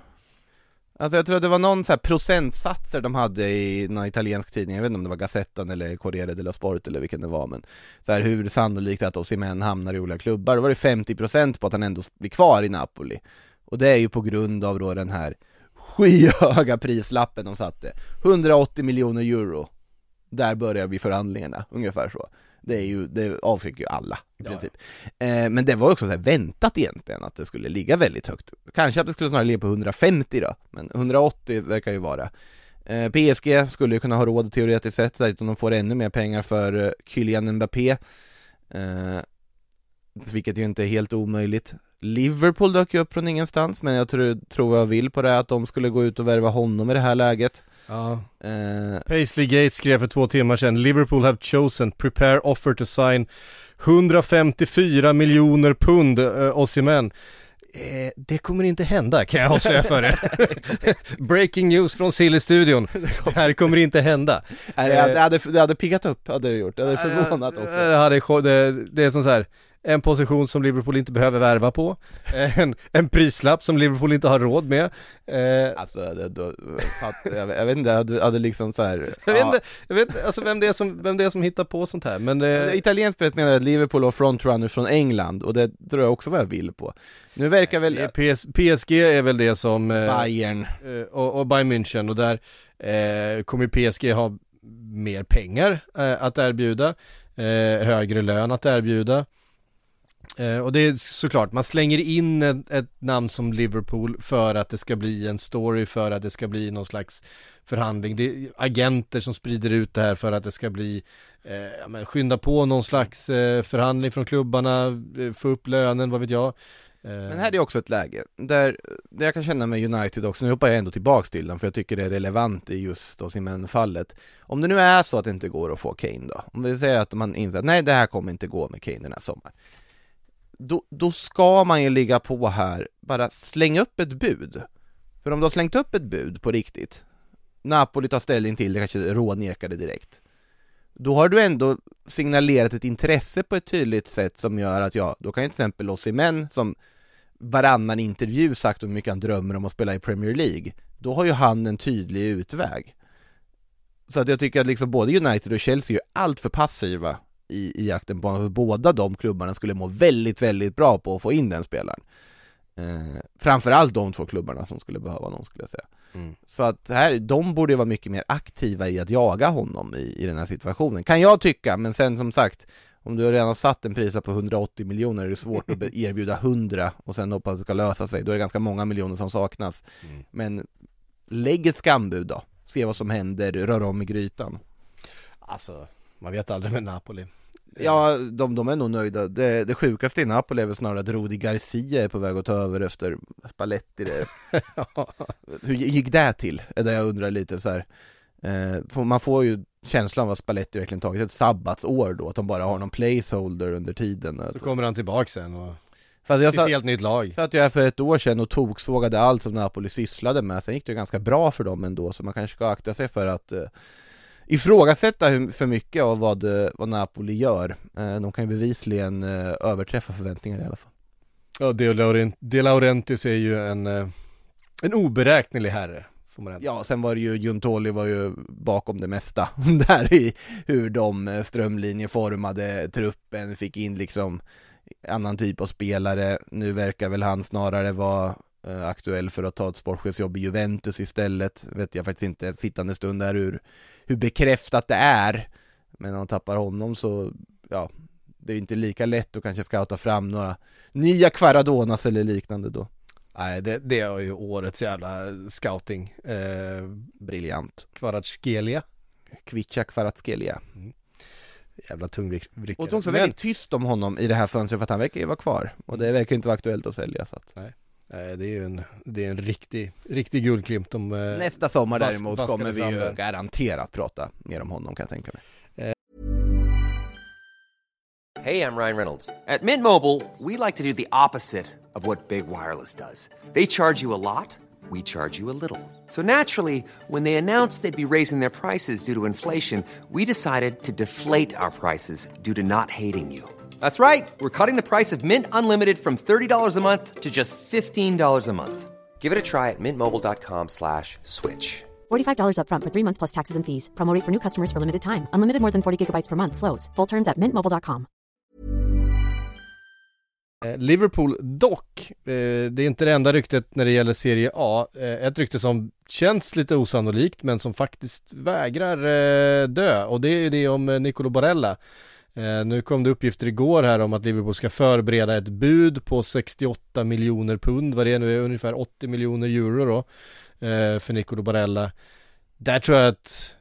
Alltså jag tror att det var någon så här procentsatser de hade i någon italiensk tidning, jag vet inte om det var Gazettan eller Corriere dello Sport eller vilken det var men så här hur sannolikt att Osimhen hamnar i olika klubbar, då var det 50% på att han ändå blir kvar i Napoli. Och det är ju på grund av då den här skyhöga prislappen de satte. 180 miljoner euro. Där börjar vi förhandlingarna, ungefär så. Det är ju, det avskräcker ju alla i Ja. princip. Eh, men det var också så väntat egentligen att det skulle ligga väldigt högt. Kanske att det skulle snarare ligga på 150 då, men 180 verkar ju vara. Eh, PSG skulle ju kunna ha råd teoretiskt sett, särskilt om de får ännu mer pengar för eh, Kylian Mbappé. Eh, Vilket ju inte är helt omöjligt Liverpool dök ju upp från ingenstans, men jag tror, tror jag vill på det att de skulle gå ut och värva honom i det här läget. Ja. eh, Paisley Gates skrev för två timmar sedan Liverpool have chosen, prepare offer to sign 154 miljoner pund uh, Osimhen eh, Det kommer inte hända kan jag avslöja för er. <laughs> Breaking news från Silly-studion <laughs> Det här kommer inte hända. Nej, det, hade, det, hade, det hade piggat upp, hade det gjort, det hade förvånat också. Det, hade, det, det är som så här en position som Liverpool inte behöver värva på <laughs> En, en prislapp som Liverpool inte har råd med eh, Alltså, det, då, jag, jag vet inte, hade, hade liksom så här, Jag vet inte, jag vet alltså vem det är som, vem det är som hittar på sånt här men det, Italiensk press menar att Liverpool var frontrunners från England och det tror jag också vad jag vill på. Nu verkar väl PS, PSG är väl det som eh, Bayern. eh, och, och Bayern München och där eh, kommer PSG ha mer pengar eh, att erbjuda, eh, högre lön att erbjuda Eh, och det är såklart, man slänger in ett, ett, namn som Liverpool för att det ska bli en story, för att det ska bli någon slags förhandling. Det är agenter som sprider ut det här för att det ska bli, eh, ja, men skynda på någon slags eh, förhandling från klubbarna, eh, få upp lönen, vad vet jag. Eh, Men här är också ett läge där, där jag kan känna med United också, nu hoppar jag ändå tillbaks till dem för jag tycker det är relevant i just Osimhen-fallet. Om det nu är så att det inte går att få Kane då, om vi säger att man inser att nej det här kommer inte gå med Kane den här sommaren. Då, då ska man ju ligga på här, bara släng upp ett bud. För om du har slängt upp ett bud på riktigt, Napoli tar ställning till det, kanske rånekar det direkt. Då har du ändå signalerat ett intresse på ett tydligt sätt som gör att ja, då kan till exempel Osimhen som varannan intervju sagt hur mycket han drömmer om att spela i Premier League, då har ju han en tydlig utväg. Så att jag tycker att liksom både United och Chelsea är allt för passiva i, i jakten på att båda de klubbarna skulle må väldigt, väldigt bra på att få in den spelaren. Eh, framförallt de två klubbarna som skulle behöva någon skulle jag säga. Mm. Så att här, de borde vara mycket mer aktiva i att jaga honom i, i den här situationen, kan jag tycka, men sen som sagt om du redan har satt en prislapp på 180 miljoner är det svårt att <laughs> erbjuda 100 och sen hoppas att det ska lösa sig, då är det ganska många miljoner som saknas. Mm. Men lägg ett skambud då, se vad som händer, rör om i grytan. Alltså, man vet aldrig med Napoli. Ja, de, de är nog nöjda. Det, det sjukaste i Napoli är väl snarare att Rudi Garcia är på väg att ta över efter Spalletti. Det. <laughs> Hur gick det till? Är det jag undrar lite så. Eh, man får ju känslan av att Spalletti verkligen tagit ett sabbatsår då, att de bara har någon placeholder under tiden. Så kommer han tillbaka sen och Fast jag satt, helt nytt lag. satt jag för ett år sedan och toksågade allt som Napoli sysslade med, sen gick det ganska bra för dem ändå, så man kanske ska akta sig för att eh, ifrågasätta hur, för mycket av vad, eh, vad Napoli gör. Eh, de kan ju bevisligen eh, överträffa förväntningar i alla fall. Ja, De, Laurent, De Laurentiis är ju en, en oberäknelig herre, Ja, sen var det ju, Juntoli var ju bakom det mesta <laughs> där i hur de strömlinjeformade truppen, fick in liksom annan typ av spelare. Nu verkar väl han snarare vara aktuell för att ta ett sportchefsjobb i Juventus istället. Vet jag faktiskt inte sittande stund där hur, hur bekräftat det är. Men om man tappar honom så, ja, det är inte lika lätt att kanske scouta fram några nya Kvaradonas eller liknande då. Nej, det, det är ju årets jävla scouting. Eh, Briljant. Kvaratskhelia, Kvicha Kvaratskhelia. jävla tungvrickare. Och det är också Men- väldigt tyst om honom i det här fönstret för att han verkar ju vara kvar Och det verkar ju inte vara aktuellt att sälja så att Nej, det är ju en, det är en riktig, riktig guldklimp de... eh, Nästa sommar vas- däremot kommer vi ju där. garanterat prata mer om honom kan jag tänka mig Hey, I'm Ryan Reynolds. At Mint Mobile, we like to do the opposite of what Big Wireless does. They charge you a lot, we charge you a little. So naturally, when they announced they'd be raising their prices due to inflation, we decided to deflate our prices due to not hating you. That's right. We're cutting the price of Mint Unlimited from $30 a month to just $15 a month. Give it a try at mintmobile.com slash switch. $45 upfront for three months plus taxes and fees. Promo rate for new customers for limited time. Unlimited more than 40 gigabytes per month. Slows. Full terms at mintmobile.com. Eh, Liverpool dock, eh, det är inte det enda ryktet när det gäller Serie A. Eh, ett rykte som känns lite osannolikt men som faktiskt vägrar dö och det är det om Nicolo Barella. Eh, nu kom det uppgifter igår här om att Liverpool ska förbereda ett bud på 68 miljoner pund, vad det är nu är ungefär 80 miljoner euro då, eh, för Nicolo Barella. Där tror jag att,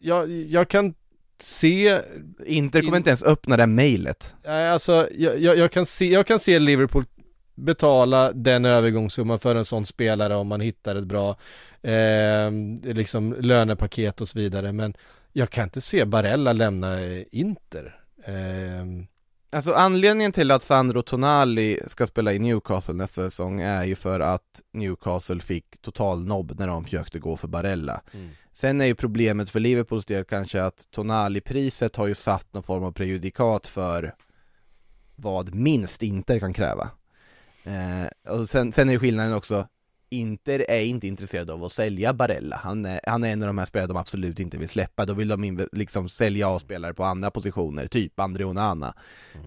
jag, jag kan se Inter kommer In- inte ens öppna det mejlet Nej, alltså jag, jag, jag, kan se, jag kan se Liverpool betala den övergångssumman för en sån spelare om man hittar ett bra eh, liksom lönepaket och så vidare. Men jag kan inte se Barella lämna Inter. Eh, Alltså anledningen till att Sandro Tonali ska spela i Newcastle nästa säsong är ju för att Newcastle fick total nobb när de försökte gå för Barella. Mm. Sen är ju problemet för Liverpools del kanske att Tonali-priset har ju satt någon form av prejudikat för vad minst Inter kan kräva. Eh, Och sen, sen är ju skillnaden också Inter är inte intresserade av att sälja Barella, han är, han är en av de här spelarna de absolut inte vill släppa, då vill de liksom sälja av spelare på andra positioner, typ Andre Onana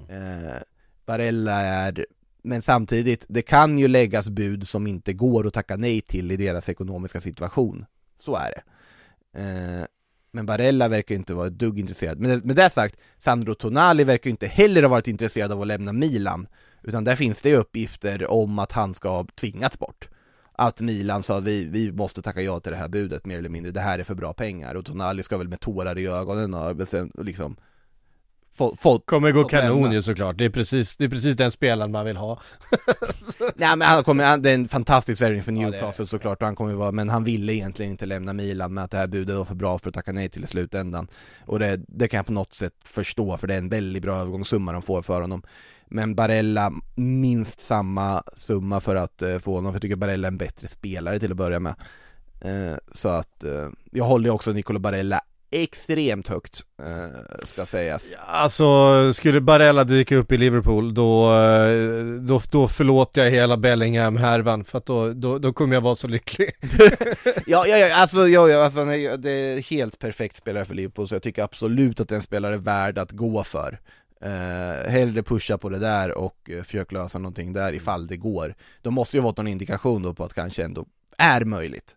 eh, Barella är, men samtidigt, det kan ju läggas bud som inte går att tacka nej till i deras ekonomiska situation, så är det eh, Men Barella verkar inte vara ett dugg intresserad. Men med det sagt, Sandro Tonali verkar inte heller ha varit intresserad av att lämna Milan. Utan där finns det ju uppgifter om att han ska ha tvingats bort. Att Milan sa vi, vi måste tacka ja till det här budet mer eller mindre, det här är för bra pengar. Och Tonali ska väl med tårar i ögonen bestämt, liksom fått Kommer gå kanon lämna. ju såklart, det är, precis, det är precis den spelaren man vill ha. <laughs> Nej men han kommer, han, det är en fantastisk värvning för Ja, Newcastle såklart och han kommer vara, men han ville egentligen inte lämna Milan med att det här budet var för bra för att tacka nej till i slutändan. Och det, det kan jag på något sätt förstå för det är en väldigt bra övergångssumma de får för honom Men Barella, minst samma summa för att eh, få honom, för jag tycker Barella är en bättre spelare till att börja med. Eh, Så att, eh, jag håller också Nicolo Barella extremt högt, ska sägas. Alltså, skulle Barella dyka upp i Liverpool då, då, då förlåter jag hela Bellingham-härvan för att då, då, då kommer jag vara så lycklig. <laughs> <laughs> Ja, ja, ja, alltså, ja, ja, alltså nej, det är helt perfekt spelare för Liverpool så jag tycker absolut att det är en spelare värd att gå för eh, Hellre pusha på det där och eh, försöka lösa någonting där ifall det går. De måste ju ha fått någon indikation då på att kanske ändå är möjligt.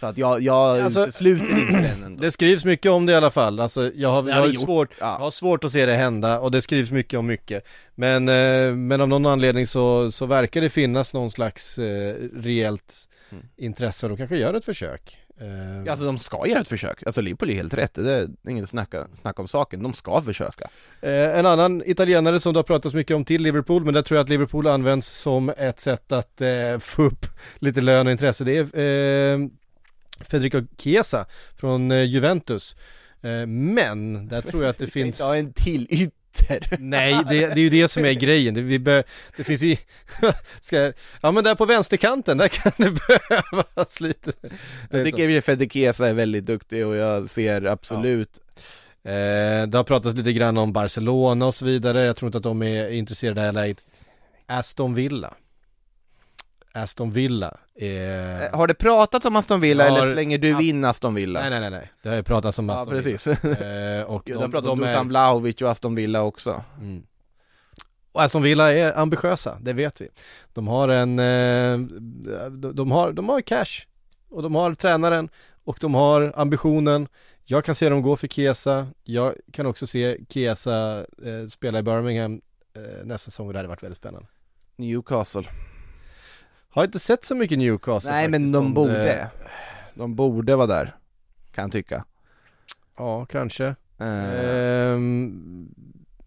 Så att jag, jag Alltså, utesluter inte den <clears throat> ändå. Det skrivs mycket om det i alla fall, alltså jag har, jag har, svårt, Ja. jag har svårt att se det hända och det skrivs mycket om mycket. Men, eh, men av någon anledning så, så verkar det finnas någon slags eh, reellt Mm. intresse och de kanske gör ett försök eh, Alltså de ska göra ett försök, alltså Liverpool är helt rätt, det är inget snacka, snack om saken, de ska försöka. Eh, en annan italienare som det har pratats mycket om till Liverpool, men där tror jag att Liverpool används som ett sätt att eh, få upp lite lön och intresse. Det är eh, Federico Chiesa från eh, Juventus. Eh, men där tror jag att det finns... Ja, en till ytter Nej, det, det är ju det som är grejen. Det, vi bör, det finns ju... <laughs> Ska, ja men där på vänsterkanten, där kan det <laughs> behövas lite. Det Jag tycker Fede Chiesa är väldigt duktig och jag ser absolut Eh, det har pratats lite grann om Barcelona och så vidare. Jag tror inte att de är intresserade av LA. Aston Villa. Aston Villa är... Eh, Har det pratat om Aston Villa har- eller slänger du in Aston Villa? Nej nej nej nej, det har ju pratats om Ja Aston precis, Villa. <laughs> Eh, och de, de, pratar om de Dusan är, Vlahovic och Aston Villa också mm. Och Aston Villa är ambitiösa, det vet vi. De har en, eh, de, har, de har cash. Och de har tränaren och de har ambitionen. Jag kan se dem gå för Chiesa. Jag kan också se eh, spela i Birmingham eh, nästa säsong och det hade varit väldigt spännande. Newcastle Har inte sett så mycket Newcastle Nej men faktiskt, de om borde. De borde vara där Kan jag tycka. Ja, kanske. eh, Ehm,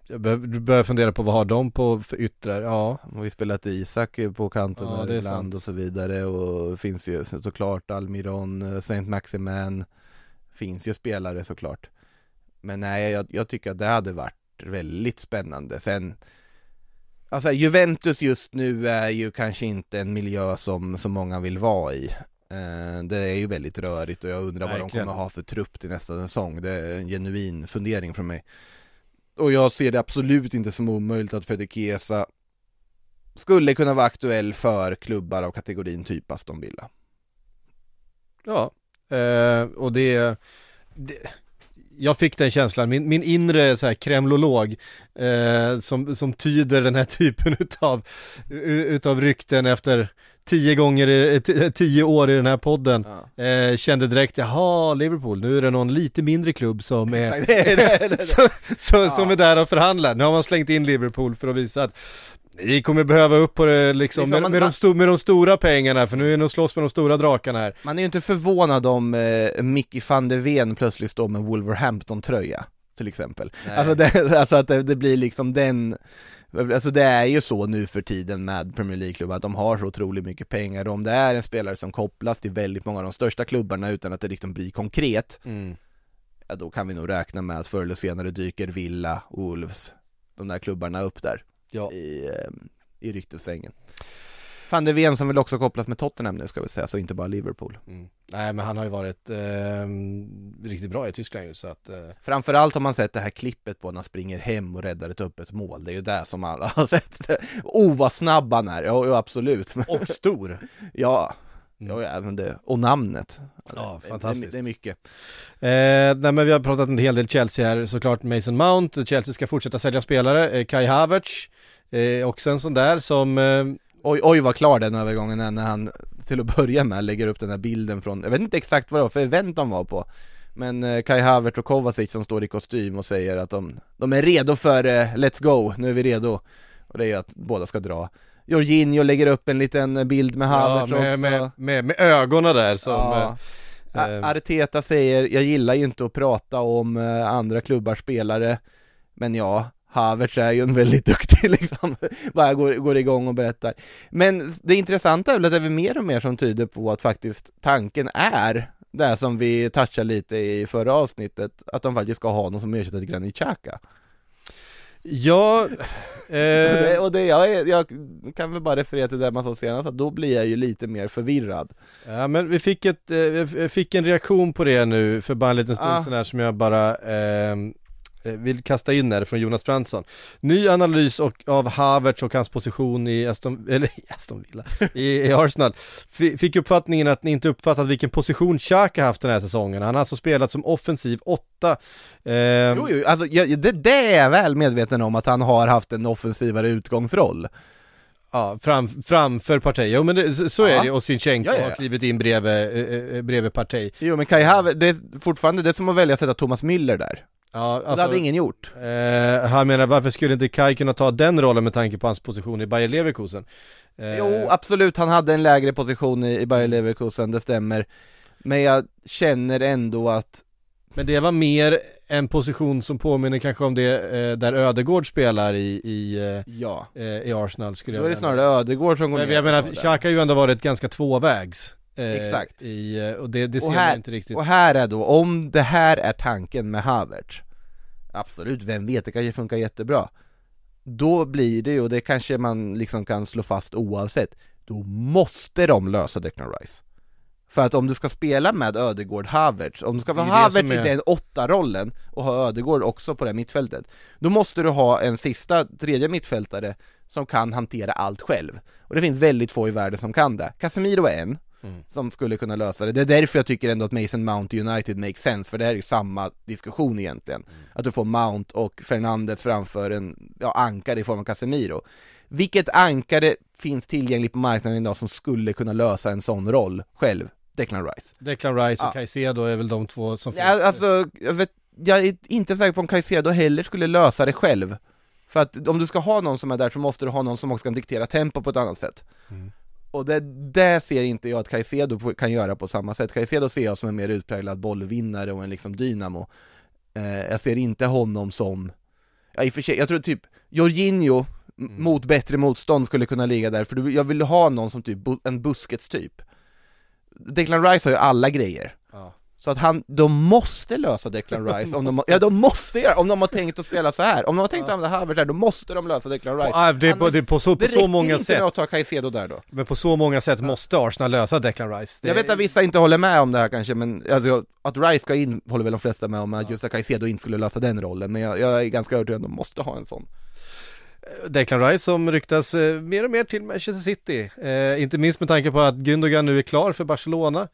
jag bör, du börjar fundera på vad har de på för yttrar? Ja, och Vi spelat Isak på kanten Ja, det sant. och så vidare och det finns ju såklart Almiron, eh, Saint Maximin. Finns ju spelare såklart. Men nej, jag, jag tycker att det hade varit väldigt spännande. Sen Alltså Juventus just nu är ju kanske inte en miljö som, som många vill vara i Eh, Det är ju väldigt rörigt och jag undrar vad de Verkligen. kommer ha för trupp till nästa säsong Det är en genuin fundering från mig Och jag ser det absolut inte som omöjligt att Chiesa skulle kunna vara aktuell för klubbar av kategorin typ Aston Villa. ja. Eh, och det, det jag fick den känslan, min, min inre så här kremlolog eh, som, som tyder den här <laughs> typen utav, utav rykten efter tio gånger, i, t- tio år i den här podden eh, kände direkt, jaha Liverpool, nu är det någon lite mindre klubb som är, <laughs> <laughs> som, som, som är där och förhandlar. Nu har man slängt in Liverpool för att visa att ni kommer behöva upp på det liksom, Liksom, med, man- med, de sto, med de stora pengarna, för nu är ni och slåss med de stora drakarna här. Man är ju inte förvånad om eh, Mickey van der Ven plötsligt står med Wolverhampton-tröja, till exempel. Nej. Alltså, det, <laughs> alltså att det, det blir liksom den Alltså det är ju så nu för tiden med Premier League-klubbar att de har så otroligt mycket pengar och om det är en spelare som kopplas till väldigt många av de största klubbarna utan att det liksom blir konkret Ja då kan vi nog räkna med att förr eller senare dyker Villa, Wolves, de där klubbarna upp där Ja. i, eh, i ryktesvängen. Van der Ven som vill också kopplas med Tottenham nu ska vi säga, så inte bara Liverpool. Mm. Nej men han har ju varit eh, riktigt bra i Tyskland ju så att eh, Framförallt har man sett det här klippet på när han springer hem och räddar ett öppet mål, det är ju det som alla <laughs> har sett. Oh vad snabb han är, ja absolut. Och stor. <laughs> Ja, Mm. ja även det, och namnet. Ja, Det- fantastiskt. det, det är mycket. Eh, nej men vi har pratat en hel del Chelsea här, såklart Mason Mount, Chelsea ska fortsätta sälja spelare, eh, Kai Havertz, eh, också en sån där som, eh, Oj, oj vad klar den övergången är när han till att börja med lägger upp den här bilden från, jag vet inte exakt vad det var för event de var på Men eh, Kai Havertz och Kovacic som står i kostym och säger att de, de är redo för eh, Let's go, nu är vi redo. Och det är ju att båda ska dra Jorginho lägger upp en liten bild med Ja, Havertz med, också. med, med, med ögonen där som Ja. eh, A- Arteta säger, jag gillar ju inte att prata om eh, andra klubbars spelare Men ja, Havertz är ju en väldigt <laughs> duktig liksom, <laughs> bara går, går igång och berättar. Men det intressanta är väl att det är mer och mer som tyder på att faktiskt tanken är det som vi touchade lite i förra avsnittet, att de faktiskt ska ha någon som ersätter Granit Xhaka Ja, <laughs> och det, eh, och det jag, är, jag kan väl bara referera till det man sa senast, att då blir jag ju lite mer förvirrad ja men vi fick ett, eh, vi fick en reaktion på det nu för bara en liten stund Ah. sedan här som jag bara eh, vill kasta in här från Jonas Fransson. Ny analys och, av Havertz och hans position i Aston, <laughs> eller Aston Villa, i, i Arsenal. F- fick uppfattningen att ni inte uppfattat vilken position Xhaka haft den här säsongen. Han har alltså spelat som offensiv åtta. Ehm, Jo, jo, alltså jag, det, det är jag väl medveten om att han har haft en offensivare utgångsroll Ja, fram, framför Partey. Jo men det, så, är Ja. det och Sinchenko Ja, ja, ja. har klivit in bredvid, eh, eh, bredvid Partey. Jo men Kai Havertz, det är fortfarande det är som att välja att sätta Thomas Müller där Ja, Det hade ingen gjort Eh, han menar varför skulle inte Kai kunna ta den rollen med tanke på hans position i Bayer Leverkusen? Eh, Jo, absolut, han hade en lägre position i, i Bayer Leverkusen, det stämmer Men jag känner ändå att Men det var mer en position som påminner kanske om det eh, där Ödegård spelar i, i, eh, Ja, eh, i Arsenal skulle då jag är det snarare Ödegård som går Men ner jag menar. Xhaka har ju ändå varit ganska tvåvägs eh, Exakt. i, eh, Och det, det ser Och man här, inte riktigt och här är då, om det här är tanken med Havertz Absolut, vem vet, det kanske funkar jättebra. Då blir det ju, och det kanske man liksom kan slå fast oavsett. Då måste de lösa Declan Rice. För att om du ska spela med Ödegård Havertz, om du ska är det Havertz som i är- den åtta rollen och ha Ödegård också på det här mittfältet Då måste du ha en sista, tredje mittfältare som kan hantera allt själv. Och det finns väldigt få i världen som kan det. Casemiro är en Mm. som skulle kunna lösa det. Det är därför jag tycker ändå att Mason Mount United makes sense, för det här är ju samma diskussion egentligen. Att du får Mount och Fernandes framför en ja, ankare i form av Casemiro. Vilket ankare finns tillgängligt på marknaden idag som skulle kunna lösa en sån roll själv? Declan Rice. Declan Rice och Ja. Caicedo är väl de två som finns Ja, alltså, jag, vet, jag är inte säker på om Caicedo heller skulle lösa det själv. För att om du ska ha någon som är där så måste du ha någon som också kan diktera tempo på ett annat sätt. Mm. Och det, det ser inte jag att Caicedo kan göra på samma sätt. Caicedo ser jag som en mer utpräglad bollvinnare och en liksom dynamo. Eh, jag ser inte honom som, ja i och för sig, jag tror typ Jorginho Mm. mot bättre motstånd skulle kunna ligga där, för jag vill ha någon som typ, en Busquets typ. Declan Rice har ju alla grejer. Ja. Så att han, de måste lösa Declan <laughs> Rice om de, ja de måste göra, om de har tänkt att spela så här. Om de har tänkt att använda Havertz där, då måste de lösa Declan Rice. Ah, det, är på, det är på så, på det så räcker många inte sätt med att ta Caicedo där då. Men på så många sätt måste Arsenal lösa Declan Rice Det- Jag vet att vissa inte håller med om det här kanske, men alltså, att Rice ska in håller väl de flesta med om, att just att Caicedo inte skulle lösa den rollen, men jag, jag är ganska övertygad om att de måste ha en sån. Declan Rice som ryktas eh, mer och mer till Manchester City, eh, inte minst med tanke på att Gündogan nu är klar för Barcelona.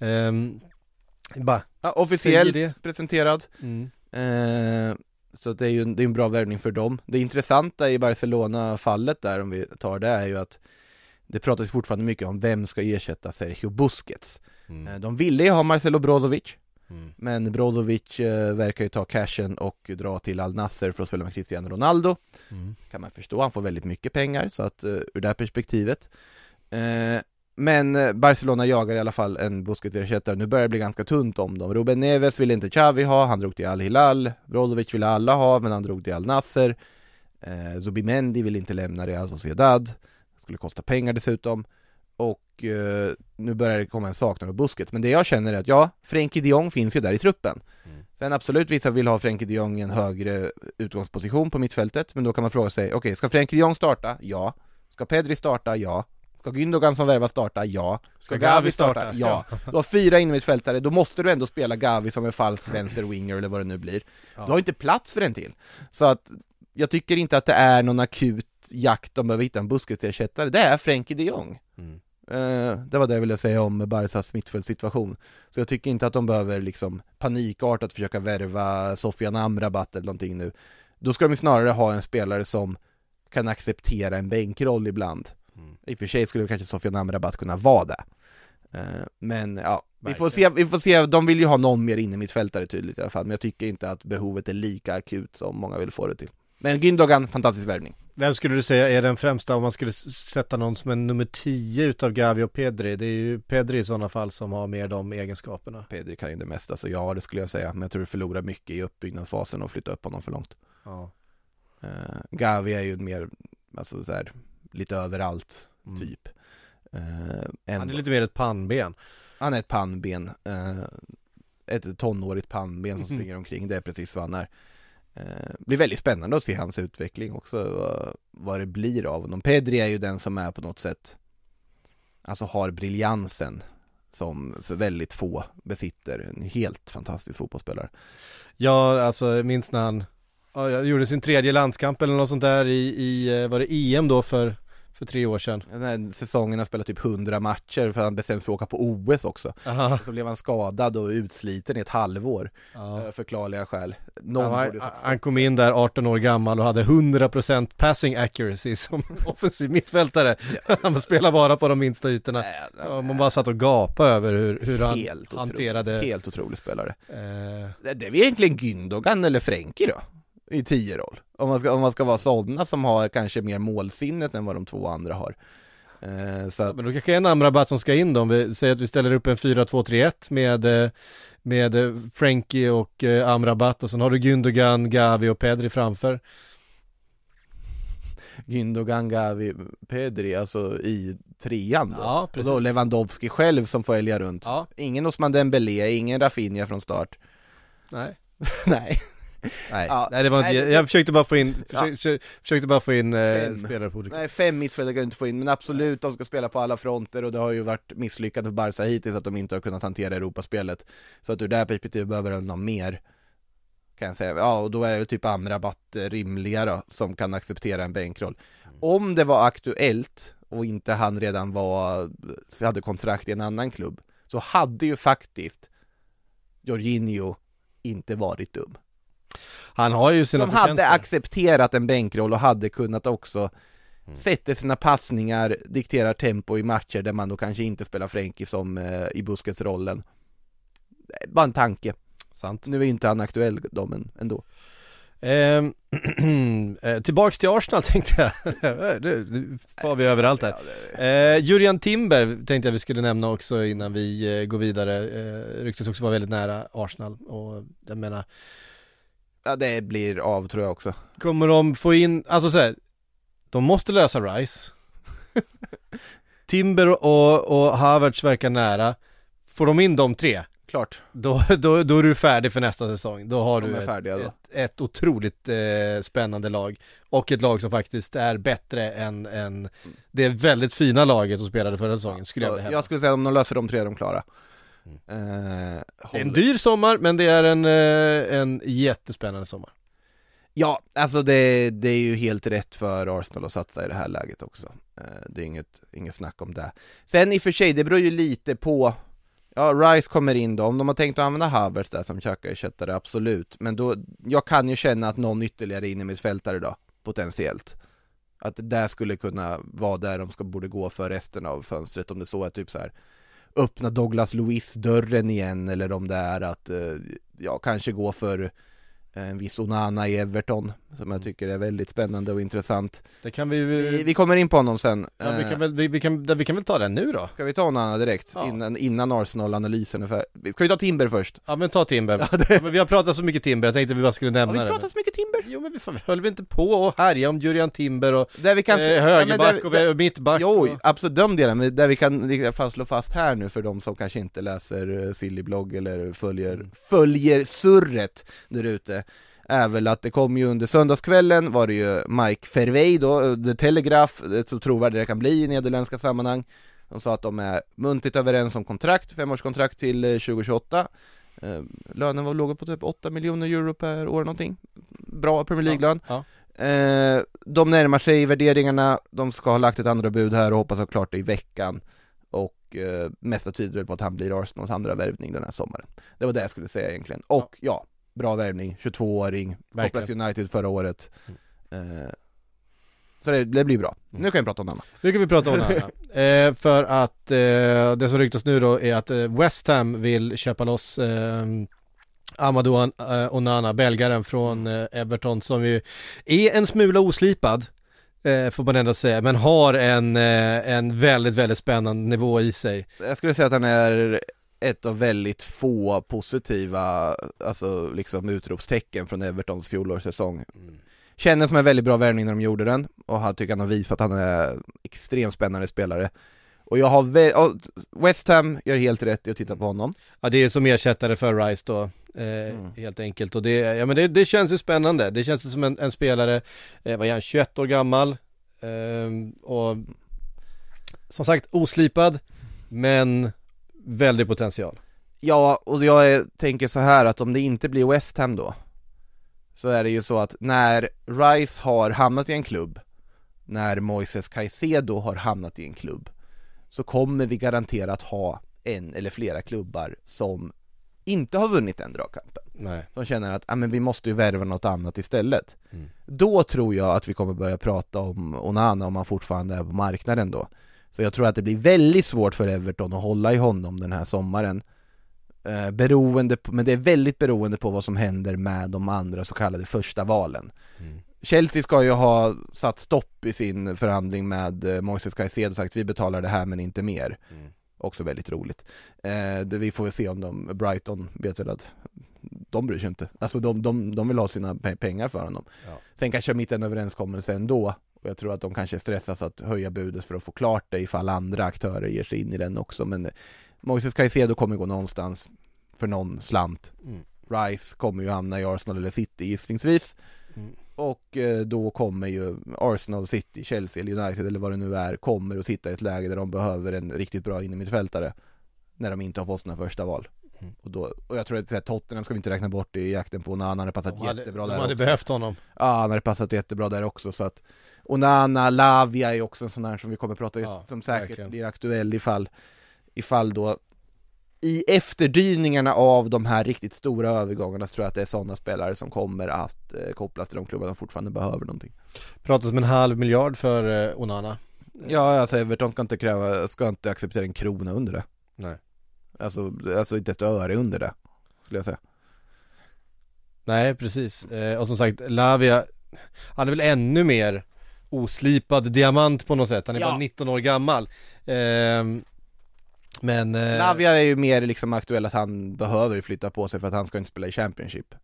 Ehm, bara, Ja, officiellt presenterad, mm. eh, så det är ju det är en bra värvning för dem. Det intressanta i Barcelona-fallet där, om vi tar det, är ju att det pratas fortfarande mycket om vem ska ersätta Sergio Busquets. Mm. Eh, De ville ju ha Marcelo Brozovic, Mm. men Brozovic eh, verkar ju ta cashen och dra till Al Nasser för att spela med Cristiano Ronaldo. Mm. kan man förstå, han får väldigt mycket pengar så att uh, ur det här perspektivet Eh, Men eh, Barcelona jagar i alla fall en Busquets-ersättare, nu börjar det bli ganska tunt om dem Ruben Neves ville inte Xavi ha, han drog till Al Hilal Brozovic ville alla ha, men han drog till Al Nasser eh, Zubimendi ville inte lämna Real Sociedad Skulle kosta pengar dessutom Och eh, nu börjar det komma en saknad av Busquets, men det jag känner är att ja, Frenkie de Jong finns ju där i truppen Mm. Sen absolut, vissa vill ha Frenkie de Jong i en högre utgångsposition på mittfältet, men då kan man fråga sig, okej, ska Frenkie de Jong starta? Ja. Ska Pedri starta? Ja. Ska Gündogan som värvar starta? Ja. Ska, Gavi starta? Ja. Du har fyra innermittfältare, då måste du ändå spela Gavi som en falsk vänster winger eller vad det nu blir. Ja. Du har inte plats för en till. Så att jag tycker inte att det är någon akut jakt de behöver hitta en Busquets-ersättare, det är Frenkie de Jong. Mm. Eh, det var det jag ville säga om Barsas mittfältssituation. Så jag tycker inte att de behöver liksom panikartat försöka värva Sofian Amrabat eller någonting nu. Då ska de snarare ha en spelare som kan acceptera en bänkroll ibland. I och för sig skulle kanske Sofian Amrabat kunna vara det. Eh, Men ja, vi får, se, vi får se, de vill ju ha någon mer inne mittfältare tydligt i alla fall, men jag tycker inte att behovet är lika akut som många vill få det till. Men Gündogan, fantastisk värvning. Vem skulle du säga är den främsta om man skulle sätta någon som en nummer 10 utav Gavi och Pedri? Det är ju Pedri i sådana fall som har mer de egenskaperna. Pedri kan ju det mesta, så ja det skulle jag säga, men jag tror du förlorar mycket i uppbyggnadsfasen och flytta upp honom för långt. Ja. Eh, Gavi är ju mer, alltså så här, lite överallt, Mm. typ. Eh, Han är lite mer ett pannben. Han är ett pannben, eh, ett tonårigt pannben som Mhm. springer omkring, det är precis vad han är. Eh, blir väldigt spännande att se hans utveckling också, vad, vad det blir av honom. Pedri är ju den som är på något sätt, alltså har briljansen som för väldigt få besitter, en helt fantastisk fotbollsspelare. Ja, alltså minns när han ja, jag gjorde sin tredje landskamp eller något sånt där i, i eh, var det EM då för, för tre år sedan? Den här säsongen har spelat typ 100 matcher för han bestämde sig för att åka på OS också. Aha. Så blev han skadad och utsliten i ett halvår, Ja. eh, förklarliga skäl. Någon Han, var, han kom in där 18 år gammal och hade 100% passing accuracy som <laughs> offensiv mittfältare. Han spelade bara på de minsta ytorna. Ja, man bara satt och gapade över hur, hur han helt hanterade helt otrolig spelare. eh, Det det är väl egentligen Gündogan eller Frenkie då? I 10-roll. Om man, ska, om man ska vara sådana som har kanske mer målsinnet än vad de två andra har. Eh, så att, Men då kanske en Amrabat som ska in då, om vi säger att vi ställer upp en 4-2-3-1 med, eh, med eh, Frankie och eh, Amrabat och sen har du Gündogan, Gavi och Pedri framför. Gündogan, Gavi, Pedri, alltså i trean då. Ja, och precis. då Lewandowski själv som får älga runt. Ja. Ingen Osman Dembélé, ingen Rafinha från start. Nej. <laughs> Nej. Nej, Ja, nej det var inte, nej, jag, det- jag försökte bara få in, Ja. försökte, försökte bara få in eh, spelare på olika Nej, fem mittfältare kan du inte få in, men absolut, de ska spela på alla fronter och det har ju varit misslyckat för Barca hittills att de inte har kunnat hantera Europaspelet. Så att ur det här perspektivet behöver de någon mer, kan jag säga. Ja, och då är det typ Amrabat eh, rimliga då, som kan acceptera en bänkroll. Om det var aktuellt och inte han redan var, hade kontrakt i en annan klubb, så hade ju faktiskt Jorginho inte varit dum. Han har ju sina De hade accepterat en bänkroll och hade kunnat också sätta sina passningar, dikterar tempo i matcher där man då kanske inte spelar Frenkie som eh, i Busquets-rollen. Det är Bara en tanke. Sant. Nu är ju inte han aktuell då, men ändå. Ehm, <clears throat> eh, tillbaks till Arsenal <laughs> tänkte jag. nu, nu far vi överallt här. Eh, Jurian Timber tänkte jag vi skulle nämna också innan vi eh, går vidare. Eh, ryktes också vara väldigt nära Arsenal och jag menar, Ja, det blir av tror jag också. kommer de få in, alltså så här, de måste lösa Rice. <laughs> Timber och, och Havertz verkar nära. Får de in de tre, Klart. då, då, då är du färdig för nästa säsong. Då har De du ett, då. ett, ett otroligt eh, spännande lag. Och ett lag som faktiskt är bättre än, än det väldigt fina laget som spelade förra säsongen, skulle jag vilja. Jag skulle säga om de löser de tre är de klara. Eh, Det är en dyr sommar, men det är en, eh, en jättespännande sommar. Ja, alltså det, det är ju helt rätt för Arsenal att satsa i det här läget också. Eh, Det är inget, inget snack om det. Sen i och för sig, det beror ju lite på Ja, Rice kommer in då, om de har tänkt att använda Havertz där som Xhaka-ersättare, absolut. Men då, jag kan ju känna att någon ytterligare in i mitt fältare då, potentiellt. Att det där skulle kunna vara där de ska, borde gå för resten av fönstret, om det så är typ så här öppna Douglas Lewis-dörren igen, eller om det är att, eh, ja, kanske gå för en viss Onana i Everton, som jag tycker är väldigt spännande och intressant. Det kan vi, Vi, vi kommer in på honom sen. ja, vi, Eh, kan väl, vi, vi, kan, vi kan väl ta den nu då? Ska vi ta Onana direkt? Ja. Innan, innan Arsenal-analysen är färdig? Ska vi ta Timber först? Ja men ta Timber. <laughs> Ja, det- Men vi har pratat så mycket Timber, jag tänkte vi bara skulle Har nämna vi det. pratat så mycket Timber? Jo men vi fan, höll vi inte på och härja om Jurian Timber och Där vi kan eh, se- ja, högerback där- och där- mittback Jo, och... absolut, de delarna, men där vi kan alla fall slå fast här nu för de som kanske inte läser eh, Silly-blogg eller följer, Mm. följer surret där ute är väl att det kom ju under söndagskvällen var det ju Mike Fervey då, eh, The Telegraph, eh, så trovärdig det kan bli i nederländska sammanhang De sa att de är muntligt överens om kontrakt, femårskontrakt till eh, 2028 Eh, Lönen var låg på typ 8 miljoner euro per år någonting. Bra Premier League-lön. Ja. Eh, de närmar sig värderingarna, de ska ha lagt ett andra bud här och hoppas ha klart det i veckan. Och eh, mesta tyder väl på att han blir Arsenals andra värvning den här sommaren. Det var det jag skulle säga egentligen, och ja, bra värvning, 22-åring, kopplades till United förra året eh, Så det, det blir bra. Nu kan vi prata om Onana. Nu kan vi prata om Onana. <laughs> eh, för att eh, det som ryktas nu då är att eh, West Ham vill köpa loss eh, Amadou An- Onana, belgaren från eh, Everton som ju är en smula oslipad. Får man ändå säga, men har en, en väldigt, väldigt spännande nivå i sig. Jag skulle säga att han är ett av väldigt få positiva, alltså liksom utropstecken från Evertons fjolårssäsong. Kändes som en väldigt bra värvning när de gjorde den och han tycker han har visat att han är extremt spännande spelare. Och jag har vä- West Ham gör helt rätt i att titta på honom. Ja det är som ersättare för Rice då, eh, Mm. helt enkelt. Och det, ja, men det, det känns ju spännande. Det känns som en, en spelare, eh, vad är han, 21 år gammal. ehm, och som sagt oslipad, men väldig potential. Ja, och jag är, tänker så här att om det inte blir West Ham då Så är det ju så att när Rice har hamnat i en klubb När Moises Caicedo har hamnat i en klubb Så kommer vi garanterat ha en eller flera klubbar som inte har vunnit den dragkampen Nej. Som känner att, ah, men vi måste ju värva något annat istället Då tror jag att vi kommer börja prata om Onana om han fortfarande är på marknaden då Så jag tror att det blir väldigt svårt för Everton att hålla i honom den här sommaren. Eh, Beroende på, men det är väldigt beroende på vad som händer med de andra så kallade första valen. Chelsea ska ju ha satt stopp i sin förhandling med eh, Moises Caicedo och sagt vi betalar det här men inte mer. Också väldigt roligt. Eh, det, Vi får väl se om de, Brighton vet väl att de bryr sig inte, alltså de, de, de vill ha sina pe- pengar för honom. Ja. Sen kanske de hittar en överenskommelse ändå och jag tror att de kanske stressas att höja budet för att få klart det ifall andra aktörer ger sig in i den också men eh, Moises Caicedo kommer gå någonstans för någon slant Mm. Rice kommer ju hamna i Arsenal eller City gissningsvis Mm. och eh, då kommer ju Arsenal, City, Chelsea eller United eller vad det nu är kommer att sitta i ett läge där de behöver en riktigt bra innermittfältare när de inte har fått sina första val Mm. och, då, och jag tror att här, Tottenham ska vi inte räkna bort i jakten på Onana, han hade passat De hade, jättebra de där hade också. behövt honom. Ja, han hade passat jättebra där också så att Onana, Lavia är också en sån här som vi kommer att prata Ja, som säkert verkligen. blir aktuell ifall ifall då i efterdyningarna av de här riktigt stora övergångarna så tror jag att det är sådana spelare som kommer att eh, kopplas till de klubbar som fortfarande behöver någonting. Pratas om en halv miljard för eh, Onana. Ja, alltså Everton ska inte kräva, ska inte acceptera en krona under det. Nej. Alltså, alltså inte ett öre under det, skulle jag säga. Nej, precis. Eh, och som sagt, Lavia, han är väl ännu mer oslipad diamant på något sätt. Han är Ja. bara 19 år gammal. Ehm, men... Eh, Lavia är ju mer liksom aktuell att han behöver ju flytta på sig för att han ska inte spela i Championship.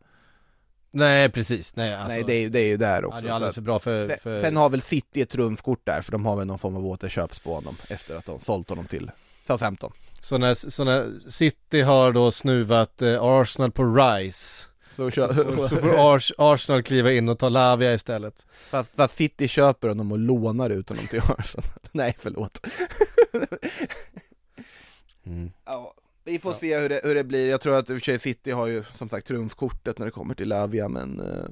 Nej, precis. Nej, alltså, Nej, det är, det är ju där ja, också. det är för bra för... Sen, för... sen har väl City ett trumfkort där, för de har väl någon form av återköps på honom efter att de sålt honom till Southampton. Så när, så när City har då snuvat eh, Arsenal på Rice Så, så får, så får <laughs> Ars, Arsenal kliva in och ta Lavia istället. fast, fast City köper honom och lånar ut honom till Arsenal. <laughs> Nej, förlåt. <laughs> Ja, vi får Ja. se hur det, hur det blir. Jag tror att i och för sig City har ju som sagt trumfkortet när det kommer till Lavia, men eh,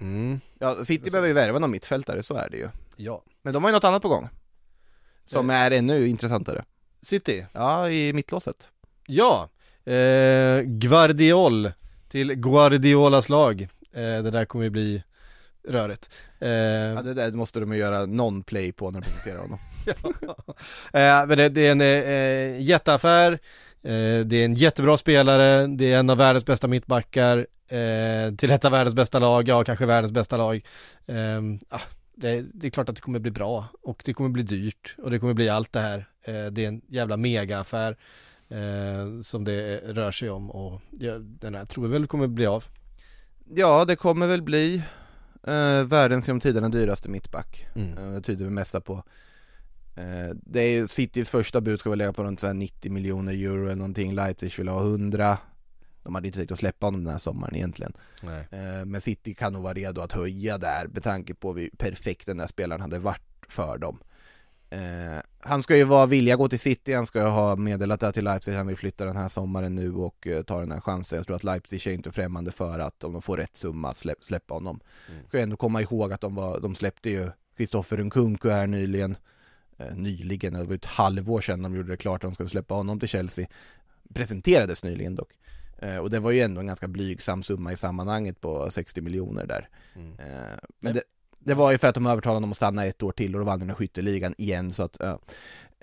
Mm. Ja, City behöver ju värva någon mittfältare, så är det ju. Ja. Men de har ju något annat på gång. Som är ännu intressantare. City. Ja, i mittlåset. Ja. Eh, Guardiol till Guardiolas lag. Eh, det där kommer ju bli rörigt. Eh, Ja, det där måste de göra någon play på när de presenterar honom. <laughs> Eh, men det, det är en eh, jätteaffär, det är en jättebra spelare, det är en av världens bästa mittbackar, till ett av världens bästa lag, ja kanske världens bästa lag. Eh, ah, det, det är klart att det kommer bli bra och det kommer bli dyrt och det kommer bli allt det här. Det är en jävla megaaffär eh, som det rör sig om och ja, den här tror vi väl kommer bli av. Ja, det kommer väl bli eh, världens genom tiderna dyraste mittback. Mm. Eh, det tyder vi mesta på. Eh, det är Citys första bud ska väl lägga på runt så här 90 miljoner euro eller någonting. Leipzig vill ha 100. De hade inte tänkt att släppa honom den här sommaren egentligen. Nej. Eh, men City kan nog vara redo att höja där med tanke på hur perfekt den där spelaren hade varit för dem. Eh, han ska ju vara att gå till City, han ska ju ha meddelat det till Leipzig, han vill flytta den här sommaren nu och eh, ta den här chansen. Jag tror att Leipzig är inte främmande för att om de får rätt summa släpp, släppa honom. Mm. Ska ju ändå komma ihåg att de, var, de släppte ju Kristoffer Nkunku här nyligen. Eh, nyligen, det var ju ett halvår sedan de gjorde det klart att de skulle släppa honom till Chelsea. Presenterades nyligen dock. Eh, och det var ju ändå en ganska blygsam summa i sammanhanget på 60 miljoner där. Mm. Eh, men det, Det var ju för att de övertalade honom att stanna ett år till och då vann de skytteligan igen så att, ja.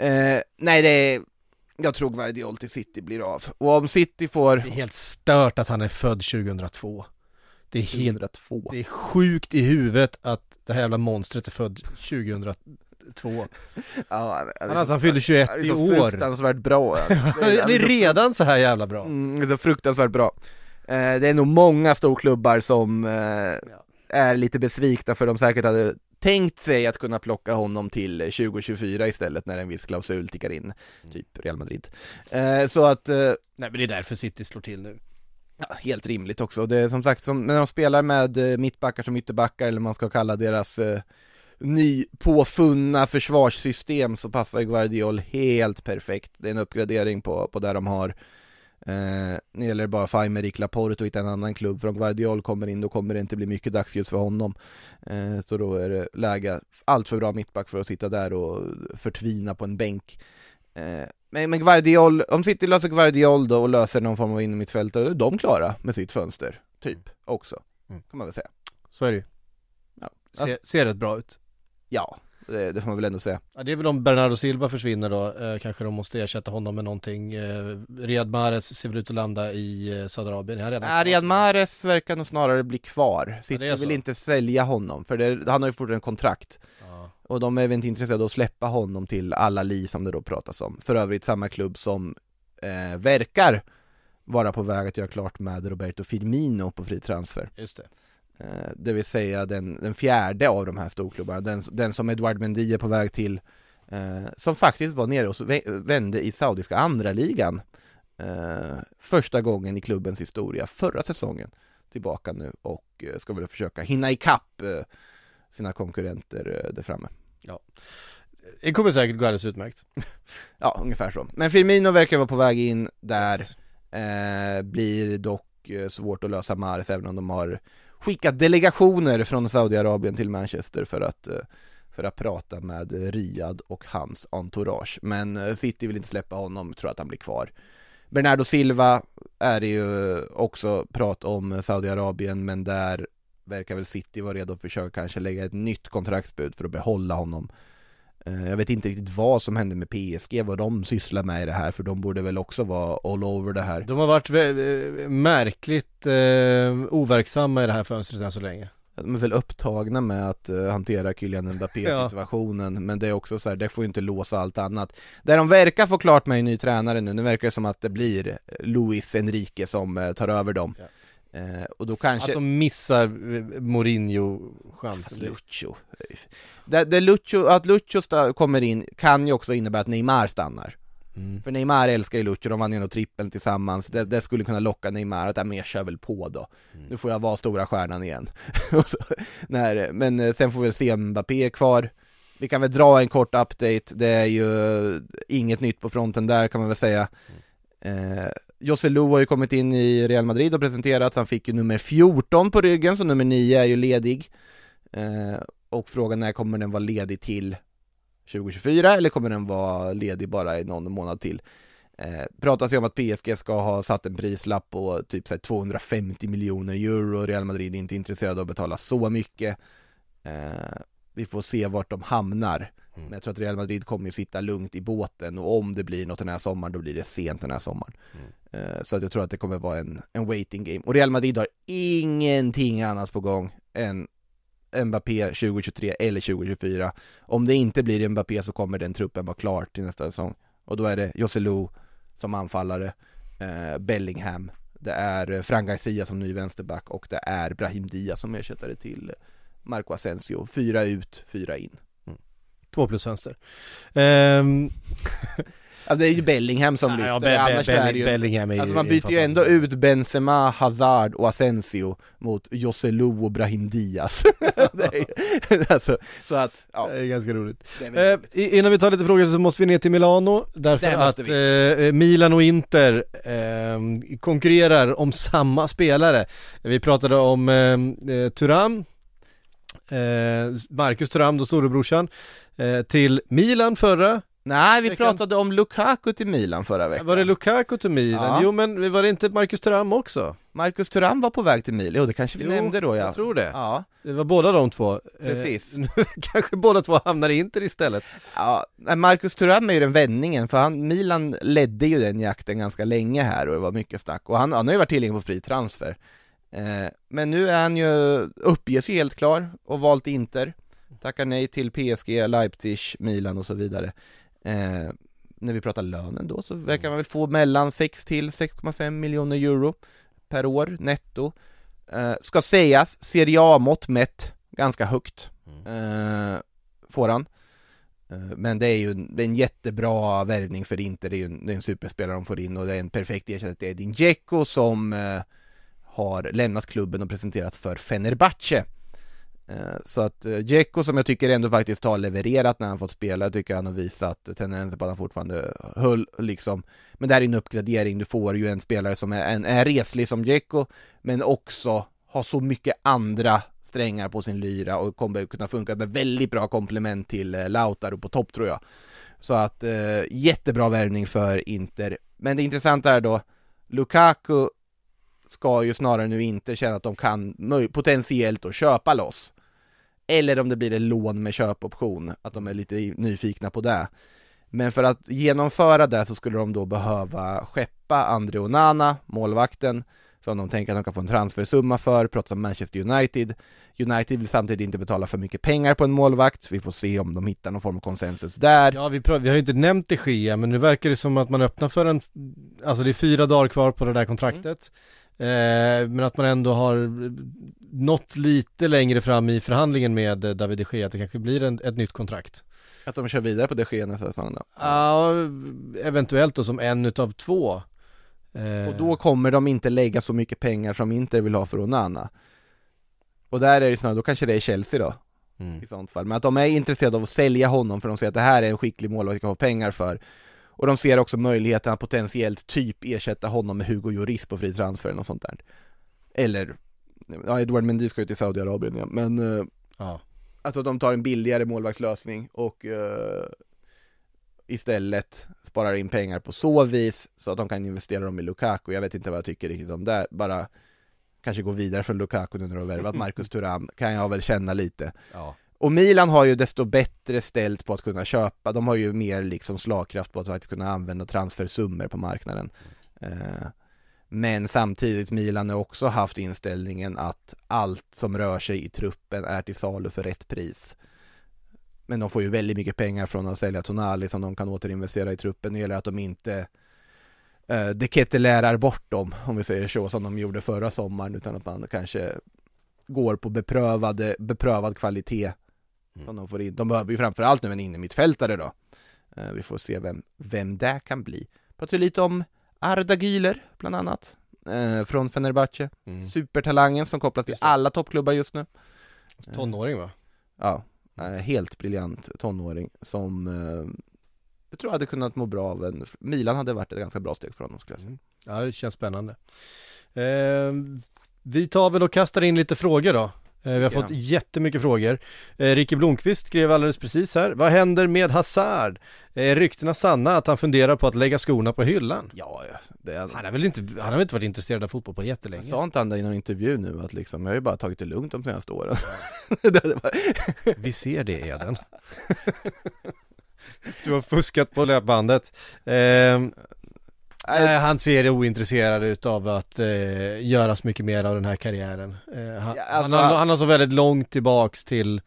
eh, Nej det är, jag tror Guardiol till City blir av. Och om City får... Det är helt stört att han är född 2002 Det är helt, 2002. det är sjukt i huvudet att det här jävla monstret är född 2002 <laughs> Ja, han, alltså, han fyllde 21 han är i så år fruktansvärt bra. <laughs> Han är redan så här jävla bra Mm, det är så fruktansvärt bra. Eh, det är nog många storklubbar som eh, är lite besvikna för de säkert hade tänkt sig att kunna plocka honom till 2024 istället när en viss klausul tickar in, typ Real Madrid. Eh, så att, eh, Nej men det är därför City slår till nu ja, helt rimligt också. Det är som sagt, som, när de spelar med eh, mittbackar som ytterbackar eller man ska kalla deras eh, nypåfunna försvarssystem så passar Guardiol helt perfekt. Det är en uppgradering på, på där de har. Eh, nu gäller det bara för Aymeric Laporte att hitta en annan klubb, för om Guardiol kommer in då kommer det inte bli mycket dagsljus för honom. Eh, så då är det läge, allt för bra mittback för att sitta där och förtvina på en bänk. Eh, men, men Guardiol, om City löser Guardiol då och löser någon form av innermittfältare, då är de klara med sitt fönster, typ, också. Mm. Kan man väl säga. Så är det ju Ja, alltså, Ser rätt bra ut ja det, det får man väl ändå säga. Ja det är väl om Bernardo Silva försvinner då, eh, kanske de måste ersätta honom med någonting eh, Riyad Mahrez ser väl ut att landa i eh, Saudiarabien, är redan Nej, Riyad Mahrez verkar nog snarare bli kvar. City så. vill inte sälja honom, för det, han har ju fortfarande kontrakt. Ja. Och de är väl inte intresserade av att släppa honom till alla li som det då pratas om. För övrigt samma klubb som eh, verkar vara på väg att göra klart med Roberto Firmino på fri transfer. Just det Eh, det vill säga den, den fjärde av de här storklubbarna, den, den som Edouard Mendy är på väg till, eh, som faktiskt var nere och vä- vände i saudiska andra ligan eh, första gången i klubbens historia förra säsongen tillbaka nu och eh, ska väl försöka hinna ikapp eh, sina konkurrenter eh, där framme. Det kommer säkert gå alldeles utmärkt <laughs> Ja, ungefär så. Men Firmino verkar vara på väg in där, Yes. eh, blir dock eh, svårt att lösa Mahrez även om de har skickat delegationer från Saudiarabien till Manchester för att, eh, för att prata med Riyad och hans entourage. Men eh, City vill inte släppa honom, tror att han blir kvar. Bernardo Silva är det ju eh, också prat om Saudiarabien, men där verkar väl City vara redo att försöka kanske lägga ett nytt kontraktsbud för att behålla honom. Eh, Jag vet inte riktigt vad som hände med PSG, vad de sysslar med i det här, för de borde väl också vara all over det här. De har varit eh, märkligt eh, overksamma i det här fönstret än så länge De är väl upptagna med att eh, hantera Kylian Mbappé-situationen, <laughs> men det är också så här, det får ju inte låsa allt annat. Det de verkar få klart med en ny tränare nu, nu verkar det som att det blir Luis Enrique som eh, tar över dem. Eh, och då kanske... Att de missar eh, Mourinho-chansen Lucho. Det, det Lucho, att Lucho kommer in kan ju också innebära att Neymar stannar. Mm. För Neymar älskar ju Lucho, de vann ju ändå trippeln tillsammans, det, det skulle kunna locka Neymar att, ja men jag kör väl på då. Nu får jag vara stora stjärnan igen. <laughs> Så, när, men eh, sen får vi väl se om Mbappé är kvar. Vi kan väl dra en kort update, det är ju inget nytt på fronten där kan man väl säga. Eh, Jose Lu har ju kommit in i Real Madrid och presenterat, han fick ju nummer 14 på ryggen, så nummer 9 är ju ledig. Eh, och frågan är, kommer den vara ledig till 2024 eller kommer den vara ledig bara i någon månad till? Eh, pratas ju om att PSG ska ha satt en prislapp på typ så här 250 miljoner euro, Real Madrid är inte intresserade av att betala så mycket. Eh, vi får se vart de hamnar. Men jag tror att Real Madrid kommer ju sitta lugnt i båten och om det blir något den här sommaren då blir det sent den här sommaren. Eh, Så att jag tror att det kommer vara en, en waiting game. Och Real Madrid har ingenting annat på gång än Mbappé 2023 eller 2024. Om det inte blir Mbappé så kommer den truppen vara klar till nästa säsong. Och då är det Joselu som anfallare, eh, Bellingham, det är eh, Fran Garcia som ny vänsterback och det är Brahim Diaz som ersättare till Marco Asensio. Fyra ut, fyra in. Två plus vänster. Ehm, Ja, det är ju Bellingham som lyfter, ja, Be- Be- annars är det ju Bellingham är ju- Alltså man byter ju ändå ut Benzema, Hazard och Asensio mot Joselu och Brahim Diaz. <laughs> Det är, ju- <laughs> alltså, Så att, ja, Det är ganska roligt. är Eh, innan vi tar lite frågor så måste vi ner till Milano därför att eh, Milan och Inter eh, konkurrerar om samma spelare. Vi pratade om eh, eh, Thuram, eh, Marcus Thuram, då storebrorsan, eh, till Milan förra Nej, vi Veckan- pratade om Lukaku till Milan förra veckan Var det Lukaku till Milan? Ja. Jo men var det inte Marcus Thuram också? Marcus Thuram var på väg till Milan, jo det kanske vi Jo, nämnde då ja jag tror det. Ja, Det var båda de två. Eh, Precis. <laughs> nu kanske båda två hamnar i Inter istället. ja Marcus Thuram är ju den vändningen, för han, Milan ledde ju den jakten ganska länge här och det var mycket snack, och han, han har ju varit tillgänglig på fri transfer eh, Men nu är han ju, uppges ju helt klar och valt Inter. Tackar nej till PSG, Leipzig, Milan och så vidare. Eh, När vi pratar lönen då så verkar man väl få mellan 6 till 6,5 miljoner euro per år netto. Eh, Ska sägas, Serie A-mått mätt, ganska högt eh, Får han. Eh, Men det är ju en, är en jättebra värvning för Inter, det är ju en, det är en superspelare de får in och det är en perfekt ersättning till Edin Dzeko som eh, har lämnat klubben och presenterats för Fenerbahce. Eh, så att eh, Dzeko som jag tycker ändå faktiskt har levererat när han fått spela, jag tycker han har visat tendenser på att han fortfarande höll liksom Men det här är en uppgradering, du får ju en spelare som är, en, är reslig som Dzeko Men också har så mycket andra strängar på sin lyra och kommer kunna funka med väldigt bra komplement till eh, Lautaro på topp tror jag. Så att eh, jättebra värvning för Inter. Men det intressanta är då Lukaku ska ju snarare nu inte känna att de kan potentiellt då köpa loss eller om det blir ett lån med köpoption, att de är lite nyfikna på det. Men för att genomföra det så skulle de då behöva skeppa Andre Onana, målvakten, som de tänker att de kan få en transfersumma för, pratar om Manchester United. United vill samtidigt inte betala för mycket pengar på en målvakt, vi får se om de hittar någon form av konsensus där. Ja vi, vi har ju inte nämnt de Gea men nu verkar det som att man öppnar för en, alltså det är fyra dagar kvar på det där kontraktet. Eh, men att man ändå har nått lite längre fram i förhandlingen med eh, David de Gea, att det kanske blir en, ett nytt kontrakt. Att de kör vidare på det sker nästa säsong då. Ja, eventuellt då som en utav två. Eh, Och då kommer de inte lägga så mycket pengar som Inter vill ha för Onana Och där är det snarare, då kanske det är Chelsea då mm. i sånt fall Men att de är intresserade av att sälja honom för de ser att det här är en skicklig målvakt vi kan få pengar för Och de ser också möjligheten att potentiellt typ ersätta honom med Hugo Lloris på fri transfer eller något sånt där Eller, ja Edouard Mendy ska ju till Saudiarabien ja, men eh, Ja. Alltså de tar en billigare målvaktslösning och eh, istället sparar in pengar på så vis så att de kan investera dem i Lukaku. Jag vet inte vad jag tycker riktigt om det. Bara kanske gå vidare från Lukaku nu när de har värvat <laughs> Marcus Thuram, kan jag väl känna lite. Ja. Och Milan har ju desto bättre ställt på att kunna köpa, de har ju mer liksom slagkraft på att faktiskt kunna använda transfersummor på marknaden. Eh, men samtidigt, Milan har också haft inställningen att allt som rör sig i truppen är till salu för rätt pris. Men de får ju väldigt mycket pengar från att sälja Tonali som de kan återinvestera i truppen. Det gäller att de inte eh, deketelärar bort dem, om vi säger så, som de gjorde förra sommaren, utan att man kanske går på beprövade, beprövad kvalitet som de får in. De behöver ju framförallt nu en innermittfältare då. Eh, vi får se vem, vem det kan bli. Pratar lite om Arda Güler, bland annat, eh, från Fenerbahce. Mm. Supertalangen som kopplas till alla toppklubbar just nu. Tonåring va? Ja, eh, helt briljant tonåring som eh, jag tror hade kunnat må bra av en, Milan hade varit ett ganska bra steg för honom skulle jag säga. Ja det känns spännande. Eh, vi tar väl och kastar in lite frågor då. Eh, vi har Ja. fått jättemycket frågor. Eh, Ricky Blomqvist skrev alldeles precis här. Vad händer med Hazard? Är ryktena sanna att han funderar på att lägga skorna på hyllan? Ja, det, Han har väl inte, han har väl inte varit intresserad av fotboll på jättelänge? sa inte han det i någon intervju nu att liksom, jag har ju bara tagit det lugnt de senaste åren. <laughs> Vi ser det Eden. du har fuskat på löpbandet. Eh, nej, han ser ointresserad ut av att eh, göra så mycket mer av den här karriären. Eh, han, Ja, alltså- han, har, han har så väldigt långt tillbaks till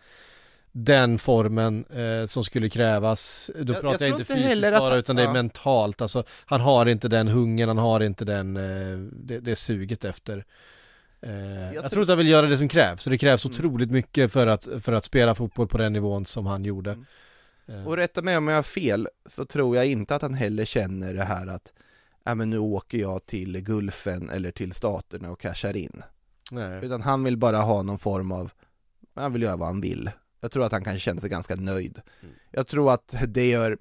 den formen eh, som skulle krävas. Då Jag- pratar jag jag, inte inte fysiskt bara han- utan det är ja. mentalt. Alltså, han har inte den hungern, han har inte den, eh, det, det suget efter. Eh, jag, tror- tror att han vill göra det som krävs, så det krävs Mm. otroligt mycket för att, för att spela fotboll på den nivån som han gjorde. Mm. Eh, Och rätta mig om jag har fel, så tror jag inte att han heller känner det här att ja men nu åker jag till Gulfen eller till Staterna och cashar in. nej. Utan han vill bara ha någon form av, han vill göra vad han vill. Jag tror att han kanske känner sig ganska nöjd. Jag tror att det gör,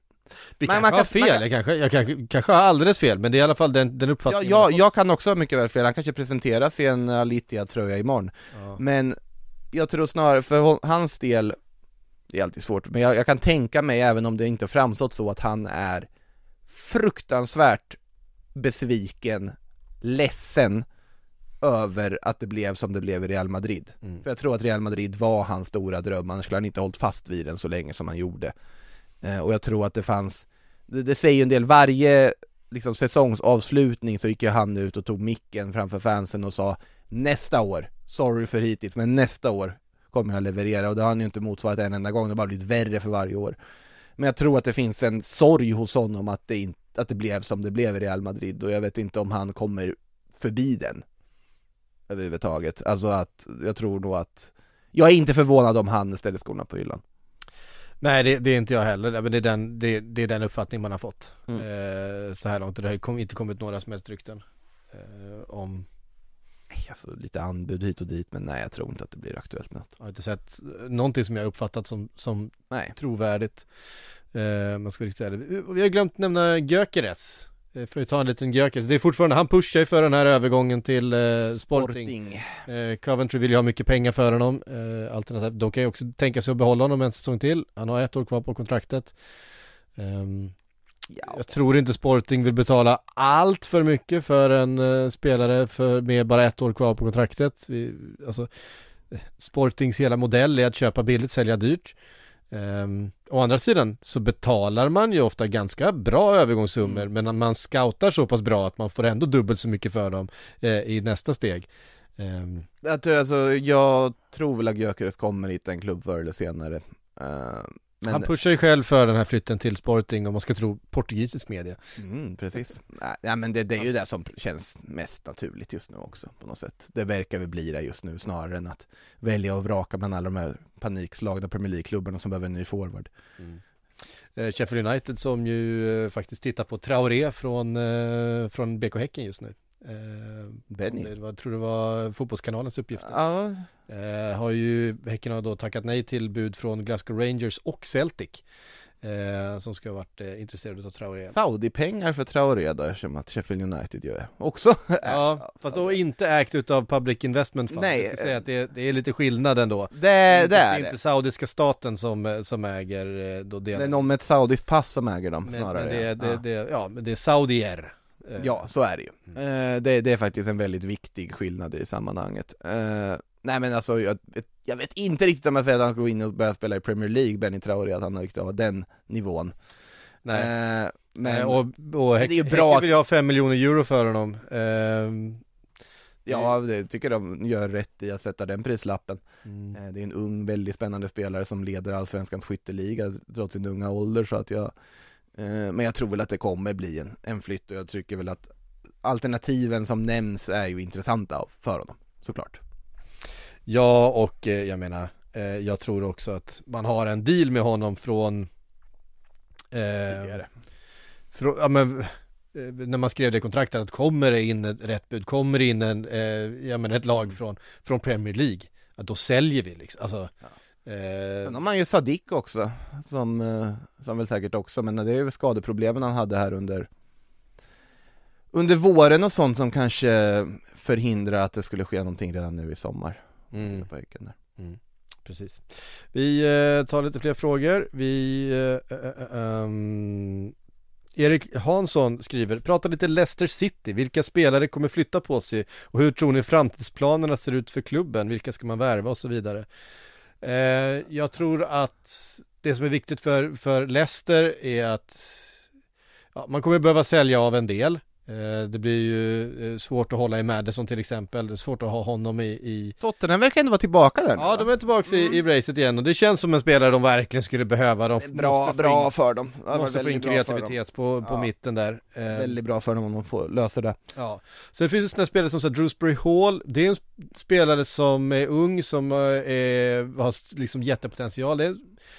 Vi Men kanske man har kan- fel, man kan- jag, kanske, jag kanske, kanske har alldeles fel, men det är i alla fall den, den ja, uppfattningen jag, man har jag kan också ha mycket väl fel, han kanske presenteras i en Alitia-tröja imorgon. Ja. Men jag tror snarare, för hans del det är alltid svårt, men jag, jag kan tänka mig, även om det inte har framstått så, att han är fruktansvärt besviken, ledsen över att det blev som det blev i Real Madrid. Mm. För jag tror att Real Madrid var hans stora dröm, annars skulle han inte hållit fast vid den så länge som han gjorde. Eh, och jag tror att det fanns, det, det säger ju en del, varje liksom säsongsavslutning så gick ju han ut och tog micken framför fansen och sa nästa år, sorry för hittills, men nästa år kommer jag leverera och det har han ju inte motsvarat en enda gång, det har bara blivit värre för varje år. Men jag tror att det finns en sorg hos honom att det, inte, att det blev som det blev i Real Madrid och jag vet inte om han kommer förbi den överhuvudtaget. Alltså att, jag tror nog att, jag är inte förvånad om han ställer skorna på hyllan. Nej det, det är inte jag heller, men det är den, det, det är den uppfattning man har fått Mm. eh, så här långt. Det har inte kommit några som helst rykten eh, om, Alltså lite anbud hit och dit, men nej jag tror inte att det blir aktuellt med något. jag har inte sett någonting som jag uppfattat som, som Nej. trovärdigt. Eh, man ska riktigt ärlig. Vi har glömt nämna Gyökeres. Eh, För att ta en liten Gyökeres. Det är fortfarande, han pushar ju för den här övergången till eh, Sporting. Eh, Coventry vill ju ha mycket pengar för honom. Eh, alternativt, de kan ju också tänka sig att behålla honom en säsong till. Han har ett år kvar på kontraktet. Ehm, Ja. Jag tror inte Sporting vill betala allt för mycket för en eh, spelare för, med bara ett år kvar på kontraktet. Vi, alltså, Sportings hela modell är att köpa billigt, sälja dyrt. Um, å andra sidan så betalar man ju ofta ganska bra övergångssummor Mm. men man scoutar så pass bra att man får ändå dubbelt så mycket för dem eh, i nästa steg. Ehm, Jag tror, alltså, jag tror väl att Gyökeres kommer hitta en klubb förr eller senare. Eh, men, Han pushar ju själv för den här flytten till Sporting om man ska tro portugisisk media. mm, precis. Nej, ja, men det, det är ju det som känns mest naturligt just nu också på något sätt. Det verkar väl bli det just nu snarare än att välja och vraka bland alla de här panikslagna Premier League-klubbarna som behöver en ny forward. Eh, Sheffield United som ju eh, faktiskt tittar på Traoré från, eh, från BK Häcken just nu. Eh, Benny. Det var, tror det var Fotbollskanalens uppgifter. Ja, Eh, har ju, Häcken har då tackat nej till bud från Glasgow Rangers och Celtic. Eh, som ska ha varit eh, intresserade av Traoré. Saudi-pengar för Traoré då, eftersom att Sheffield United gör också. Ja, fast då inte ägt utav Public Investment Fund. Nej, Jag ska säga att det, det är lite skillnad ändå. Det, det är det är det. inte saudiska staten som, eh, som äger eh, då Det delen. är någon med ett saudiskt pass som äger dem men, snarare. men det, ja. det, det, ja, men det är saudier. Eh, Ja, så är det ju. Mm. Eh, det, det är faktiskt en väldigt viktig skillnad i sammanhanget. Eh, nej men alltså, jag, vet- jag vet inte riktigt om jag säger att han ska gå in och börja spela i Premier League, Benny Traoré, att han har riktigt har den nivån. Nej. Eh, men, Men, och, och det är Häck- bra- Häcken vill ha 5 miljoner euro för honom. Ehm, ja, det tycker de gör rätt i att sätta den prislappen. mm. Eh, det är en ung, väldigt spännande spelare som leder allsvenskans skytteliga trots sin unga ålder, så att jag eh, Men jag tror väl att det kommer bli en, en flytt och jag tycker väl att alternativen som nämns är ju intressanta för honom, såklart. Ja, och eh, jag menar, eh, jag tror också att man har en deal med honom från eh, Tidigare. Frå, ja, men, eh, när man skrev det kontraktet att kommer det in ett rätt bud, kommer det in en, eh, ja, men ett lag från, från Premier League, att då säljer vi liksom. Alltså, eh, Sen har man ju Sadik också, som, eh, som väl säkert också, men det är ju skadeproblemen han hade här under under våren och sånt som kanske förhindrar att det skulle ske någonting redan nu i sommar. mm, där. precis. Vi eh, tar lite fler frågor. Vi, eh, eh, ehm, Erik Hansson skriver, prata lite Leicester City, vilka spelare kommer flytta på sig och hur tror ni framtidsplanerna ser ut för klubben, vilka ska man värva och så vidare. Eh, jag tror att det som är viktigt för, för Leicester är att ja, man kommer behöva sälja av en del. Eh, det blir ju eh, svårt att hålla i Madison till exempel, det är svårt att ha honom i, i Tottenham verkar ändå vara tillbaka där nu, Ja, va? de är tillbaka i, i racet igen och det känns som en spelare de verkligen skulle behöva. De Mm. Bra, bra in, för dem. Det var måste få in kreativitet på, på Ja. mitten där. Eh, Väldigt bra för dem om de får lösa det. Ja. Sen finns det sådana spelare som så Drewsbury Hall, det är en sp- spelare som är ung, som är, har liksom jättepotential, det är,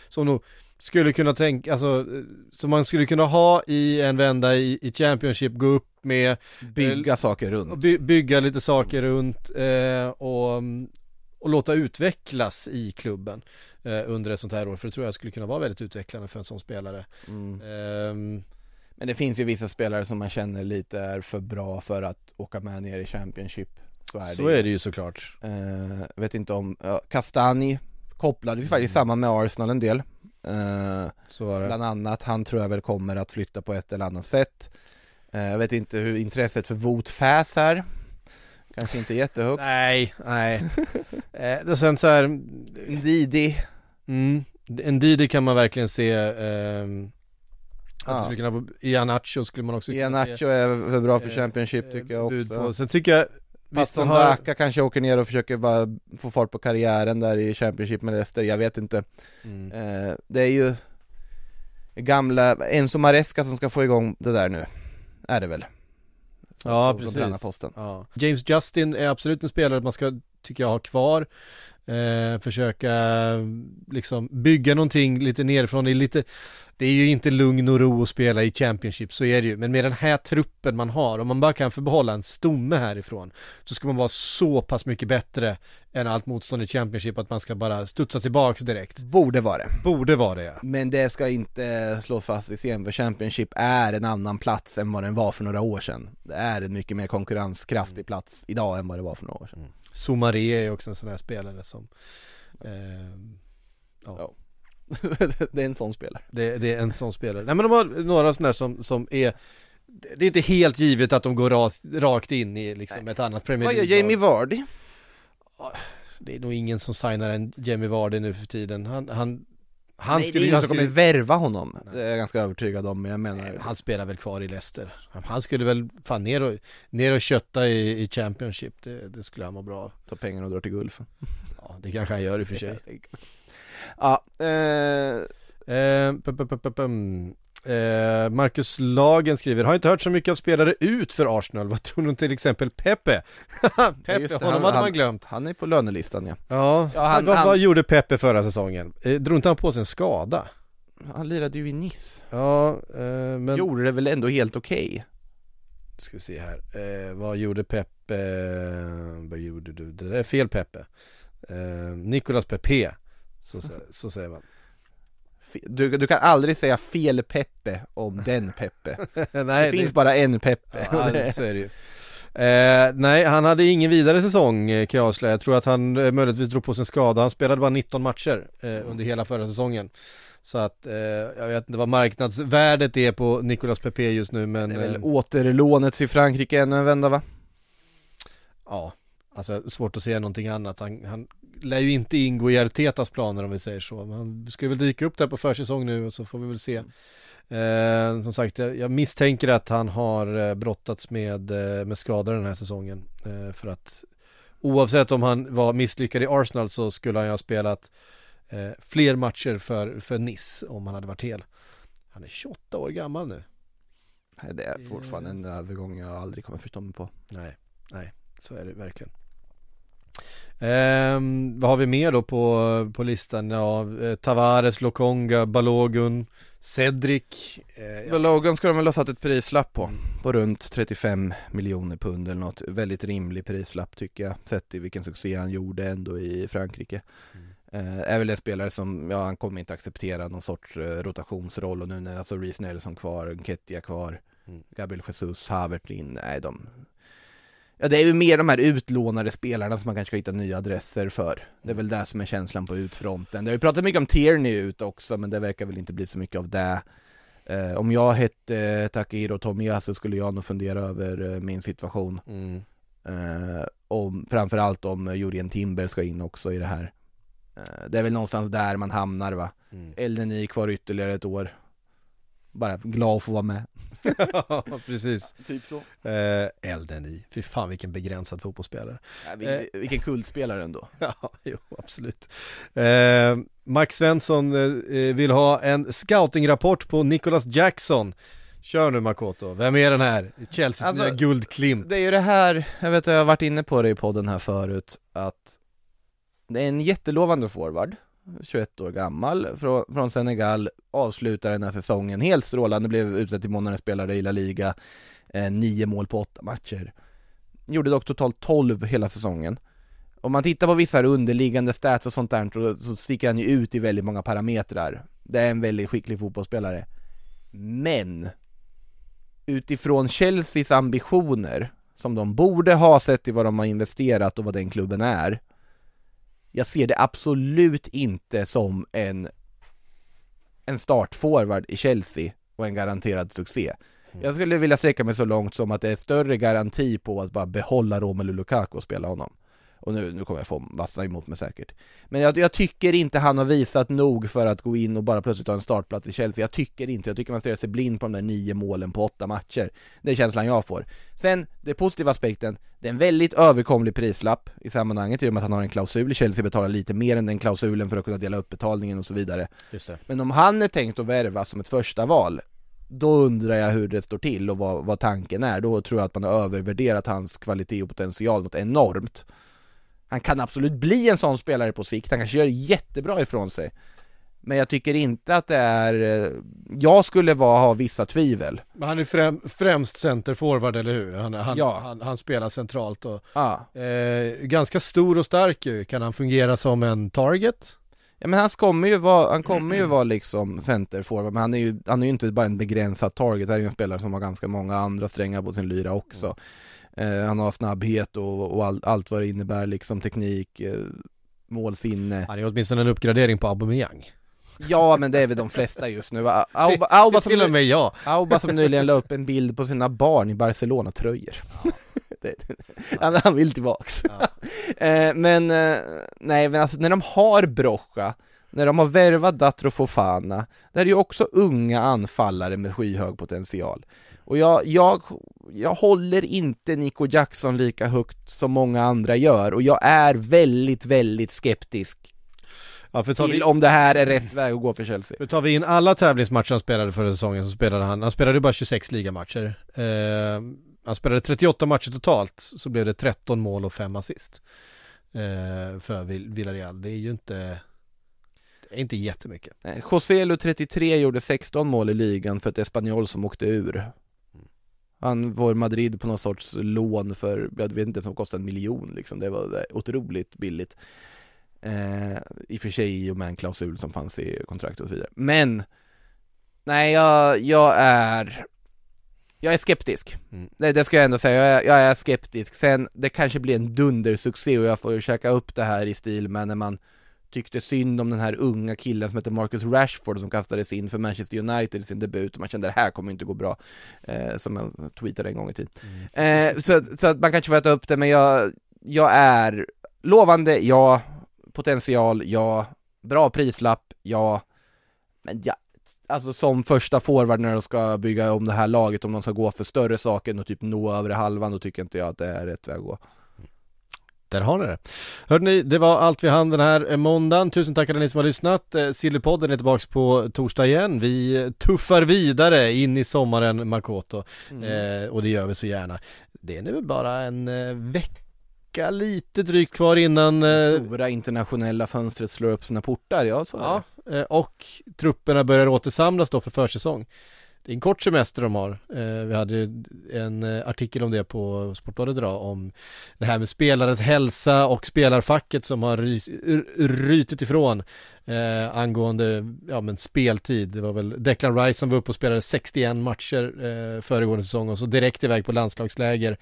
som nog skulle kunna tänka, alltså, som man skulle kunna ha i en vända i, i Championship, gå upp med, Bygga saker runt. by, bygga lite saker runt eh, och, mm, och låta utvecklas i klubben eh, under ett sånt här år, för det tror jag skulle kunna vara väldigt utvecklande för en sån spelare. Mm. Ehm, Men det finns ju vissa spelare som man känner lite är för bra för att åka med ner i Championship. Så är så det. är det ju såklart. Eh, vet inte om, ja, Castani kopplades faktiskt samman med Arsenal en del eh, Så var det. Bland annat, han tror jag väl kommer att flytta på ett eller annat sätt eh, Jag vet inte hur intresset för Wout Fass är Kanske inte jättehögt Nej, nej. <laughs> eh, det sen så här, Didi mm, en Didi kan man verkligen se att Ja. kunna Ianacho skulle man också kunna Ianacho se är för bra för eh, Championship tycker jag också på. Sen tycker jag Patson har, Daka kanske åker ner och försöker bara få fart på karriären där i Championship med Leicester, jag vet inte mm. eh, Det är ju gamla Enzo Maresca som ska få igång det där nu, är det väl? Ja precis. Ja. James Justin är absolut en spelare man ska, tycker jag, ha kvar. Eh, försöka liksom bygga någonting lite nerifrån. Det är lite, det är ju inte lugn och ro att spela i Championship, så är det ju. Men med den här truppen man har, om man bara kan få behålla en stomme härifrån, så ska man vara så pass mycket bättre än allt motstånd i Championship att man ska bara studsa tillbaks direkt. Borde vara det Borde vara det ja. Men det ska inte slås fast i scen för Championship är en annan plats än vad den var för några år sedan Det är en mycket mer konkurrenskraftig plats idag än vad det var för några år sedan Somaré är också en sån här spelare som eh, Ja. <laughs> Det är en sån spelare Det, det är en sån spelare. Nej men de har några sådana här som, som är Det är inte helt givet att de går rakt, rakt in i liksom ett annat Premier Vad gör League Jamie Vardy? Det är nog ingen som signar en Jamie Vardy nu för tiden. Han, han, han Nej, det skulle är ju, han som kommer skulle, värva honom Det är jag ganska övertygad om, men jag menar han spelar väl kvar i Leicester. Han skulle väl fan ner och, ner och kötta i, i Championship. Det, det skulle han må bra av. Ta pengarna och dra till Gulfen Ja, det kanske han gör i och för <laughs> sig. Ja, eh, Eh, Eh, Marcus Lagen skriver, har inte hört så mycket av spelare ut för Arsenal, vad tror du till exempel Pepe? <laughs> Pepe, det, honom han- hade han- man glömt han är på lönelistan ja Ja, Ja, han- vad, han- vad gjorde Pepe förra säsongen? Eh, drog inte han på sig en skada? Han lirade ju i Nice Ja, eh, men Gjorde det väl ändå helt okej? ska vi se här, eh, vad gjorde Pepe? Vad gjorde du? Det där är fel Pepe eh, Nicolas Pepe, så, så säger man Du, du kan aldrig säga fel Peppe om den Peppe <laughs> Nej, Det finns bara en Peppe Ja, <laughs> så är det ju. Eh, nej, han hade ingen vidare säsong eh, kan jag avslöja. Jag tror att han eh, möjligtvis drog på sig en skada. Han spelade bara 19 matcher eh, under hela förra säsongen. Så att, eh, jag vet inte vad marknadsvärdet är på Nicolas Pepe just nu men Det är väl eh, återlånet till Frankrike ännu en vända va? ja, alltså svårt att säga någonting annat. Han, han lär ju inte ingå i Artetas planer om vi säger så. Men han ska väl dyka upp där på försäsong nu och så får vi väl se. Eh, som sagt, jag, jag misstänker att han har eh, brottats med, eh, med skador den här säsongen. Eh, för att oavsett om han var misslyckad i Arsenal så skulle han ju ha spelat eh, fler matcher för, för Nice om han hade varit hel. Han är 28 år gammal nu. Nej, Det är fortfarande en övergång jag aldrig kommer förstå mig på Nej, nej, så är det verkligen. Ehm, vad har vi mer då på, på listan? Ja, eh, Tavares, Lokonga, Balogun, Cedric. Eh, ja. Logan ska de väl ha satt ett prislapp på, på runt 35 miljoner pund eller något, väldigt rimlig prislapp tycker jag, sett i vilken succé han gjorde ändå i Frankrike. Eh, är väl en spelare som, ja han kommer inte acceptera någon sorts eh, rotationsroll och nu när alltså Reece Nelson kvar, Nketiah kvar, Mm. Gabriel Jesus, Havert in, nej de Ja det är ju mer de här utlånade spelarna som man kanske ska hitta nya adresser för. Det är väl det som är känslan på utfronten. Det har ju pratat mycket om Tierney ut också men det verkar väl inte bli så mycket av det. Eh, Om jag hette eh, Takehiro Tomiyasu skulle jag nog fundera över eh, min situation. Mm. eh, om, Framförallt om Jurien Timber ska in också i det här. Eh, Det är väl någonstans där man hamnar va? Mm. Eldeni kvar ytterligare ett år Bara glad att få vara med <laughs> ja, precis. Typ så Eh, Elden i, fy fan vilken begränsad fotbollsspelare. ja, vi, Eh. Vilken kultspelare ändå <laughs> Ja, jo, absolut. Eh, Max Svensson eh, vill ha en scoutingrapport på Nicholas Jackson. Kör nu Makoto, vem är den här? Chelseas Alltså, nya guldklimp. Det är ju det här, jag vet att jag har varit inne på det i podden här förut, att det är en jättelovande forward, 21 år gammal, från, från Senegal, avslutar den här säsongen helt strålande, blev utsedd till månadens spelare i La Liga, eh, nio mål på åtta matcher. Gjorde dock totalt 12 hela säsongen. Om man tittar på vissa underliggande stats och sånt där så- så sticker han ju ut i väldigt många parametrar. Det är en väldigt skicklig fotbollsspelare. Men utifrån Chelseas ambitioner, som de borde ha sett i vad de har investerat och vad den klubben är, jag ser det absolut inte som en, en startforward i Chelsea och en garanterad succé. Jag skulle vilja sträcka mig så långt som att det är större garanti på att bara behålla Romelu Lukaku och spela honom. Och nu, nu kommer jag få massa emot mig säkert. Men jag, jag, tycker inte han har visat nog för att gå in och bara plötsligt ta en startplats i Chelsea. Jag tycker inte, jag tycker man stirrar sig blind på de där nio målen på åtta matcher. Det är känslan jag får. Sen, den positiva aspekten, det är en väldigt överkomlig prislapp i sammanhanget i och med att han har en klausul. Chelsea betalar lite mer än den klausulen för att kunna dela upp betalningen och så vidare. Men om han är tänkt att värva som ett första val då undrar jag hur det står till och vad, vad tanken är. Då tror jag att man har övervärderat hans kvalitet och potential något enormt. Han kan absolut bli en sån spelare på sikt, han kanske gör jättebra ifrån sig. Men jag tycker inte att det är, eh, jag skulle vara, ha vissa tvivel. Men han är främ, främst centerforward, eller hur? Han, han, Ja. han, han spelar centralt och Ja. eh, ganska stor och stark ju. Kan han fungera som en target? Ja men han kommer ju vara, han kommer ju vara liksom centerforward, men han är ju, han är ju inte bara en begränsad target, han är ju en spelare som har ganska många andra strängar på sin lyra också. Eh, han har snabbhet och, och all, allt vad det innebär, liksom teknik, eh, målsinne. Han är åtminstone en uppgradering på Aubameyang. Ja men det är väl de flesta just nu. <laughs> Auba, Auba, som, Till och med jag. Auba som nyligen la upp en bild på sina barn i Barcelona-tröjor. <laughs> Det- han, han vill tillbaks. <laughs> eh, men, eh, nej men alltså när de har Brocha, när de har värvat Datro Fofana, det är ju också unga anfallare med skyhög potential. Och jag, jag, jag håller inte Nico Jackson lika högt som många andra gör och jag är väldigt, väldigt skeptisk Ja, för till vi, om det här är rätt väg att gå för Chelsea. för tar vi in alla tävlingsmatcher han spelade förra säsongen så spelade han, han spelade bara 26 ligamatcher. Eh, han spelade 38 matcher totalt, så blev det 13 mål och 5 assist. Eh, för Vill- Villarreal. Det är ju inte, det är inte jättemycket. Nej, Joselu 33 gjorde 16 mål i ligan för ett Espanyol som åkte ur. Han var Madrid på någon sorts lån för, jag vet inte, som kostade en miljon liksom. Det var det, otroligt billigt. Eh, I och för sig i och med en klausul som fanns i kontraktet och så vidare. Men, nej jag, jag är jag är skeptisk. Mm. Det, det ska jag ändå säga, jag är, jag är skeptisk. Sen, det kanske blir en dundersuccé och jag får ju käka upp det här i stil med när man tyckte synd om den här unga killen som heter Marcus Rashford som kastades in för Manchester United i sin debut och man kände det här kommer inte gå bra, eh, som jag tweetade en gång i tiden. Eh, så, så att man kanske får äta upp det, men jag, jag är lovande, ja, potential, ja, bra prislapp, ja, men ja, alltså som första forward när de ska bygga om det här laget, om de ska gå för större saker och typ nå övre halvan, då tycker inte jag att det är rätt väg att gå. Där har ni det. Hörde ni, det var allt vi hann den här eh, måndagen. Tusen tack alla ni som har lyssnat. Eh, Sillypodden är tillbaks på torsdag igen. Vi tuffar vidare in i sommaren Makoto. Eh, och det gör vi så gärna. Det är nu bara en eh, vecka lite drygt kvar innan eh, Stora internationella fönstret slår upp sina portar, ja så är Ja, det. eh, och trupperna börjar återsamlas då för försäsong. Det är en kort semester de har. Eh, Vi hade ju en eh, artikel om det på Sportbladet idag om det här med spelares hälsa och spelarfacket som har rytit ifrån eh, angående ja, men speltid. Det var väl Declan Rice som var uppe och spelade 61 matcher eh, föregående säsong och så direkt iväg på landslagsläger.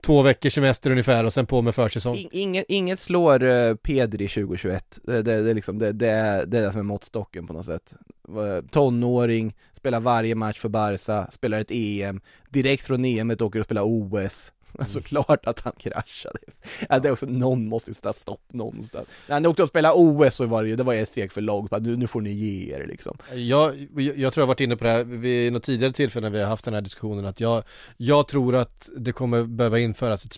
Två veckors semester ungefär och sen på med försäsong. Inget, inget slår eh, Pedri 2021, det, det, det, är liksom, det, det, är, det är det som är måttstocken på något sätt. Eh, Tonåring, spelar varje match för Barca, spelar ett EM, direkt från EMet åker och spelar OS. Alltså <laughs> klart att han kraschade. Ja, det är också, någon måste sätta stopp någonstans. När han åkte och spelade OS så var det ju, det var ett steg för långt, nu, nu får ni ge er liksom. Jag, jag tror jag varit inne på det här vid något tidigare tillfälle när vi har haft den här diskussionen att jag, jag tror att det kommer behöva införas ett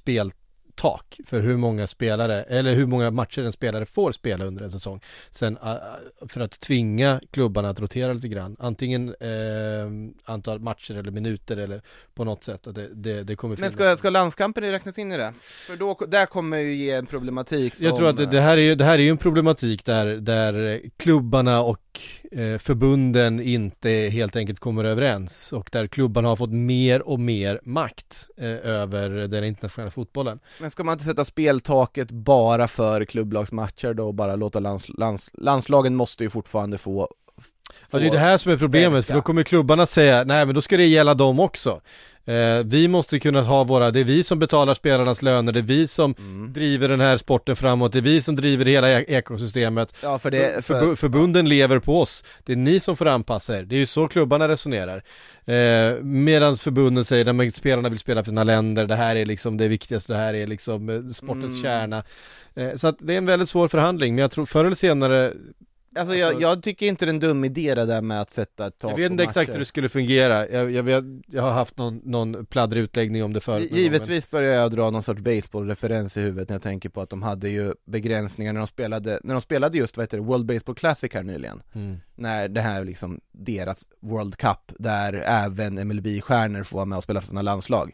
speltak för hur många spelare, eller hur många matcher en spelare får spela under en säsong. Sen äh, för att tvinga klubbarna att rotera lite grann, antingen eh, antal matcher eller minuter eller på något sätt att det, det, det kommer Men ska, ska landskampen räknas in i det? För då, där kommer ju ge en problematik som... Jag tror att det, det, här är ju, det här är ju en problematik där, där klubbarna och eh, förbunden inte helt enkelt kommer överens och där klubbarna har fått mer och mer makt eh, över den internationella fotbollen. Men ska man inte sätta speltaket bara för klubblagsmatcher då och bara låta lands, lands, landslagen måste ju fortfarande få, Ja, det är det här som är problemet, för då kommer klubbarna säga, nej men då ska det gälla dem också. Eh, vi måste kunna ha våra, det är vi som betalar spelarnas löner, det är vi som Mm. driver den här sporten framåt, det är vi som driver hela e- ekosystemet. Ja, för det- för, för- förbu- förbunden lever på oss, det är ni som får anpassa er, det är ju så klubbarna resonerar. Eh, Medan förbunden säger att spelarna vill spela för sina länder, det här är liksom det viktigaste, det här är liksom eh, sportens Mm. kärna. Eh, så att det är en väldigt svår förhandling, men jag tror förr eller senare Alltså, jag, jag tycker inte det är en dum idé det där med att sätta ett tak Jag vet inte exakt hur det skulle fungera, jag, jag, vet, jag har haft någon, någon pladdrig utläggning om det förut Givetvis börjar jag dra någon sorts baseballreferens i huvudet när jag tänker på att de hade ju begränsningar när de spelade, när de spelade just vad heter det, World Baseball Classic här nyligen. Mm. När det här liksom, deras World Cup, där även MLB-stjärnor får vara med och spela för sina landslag.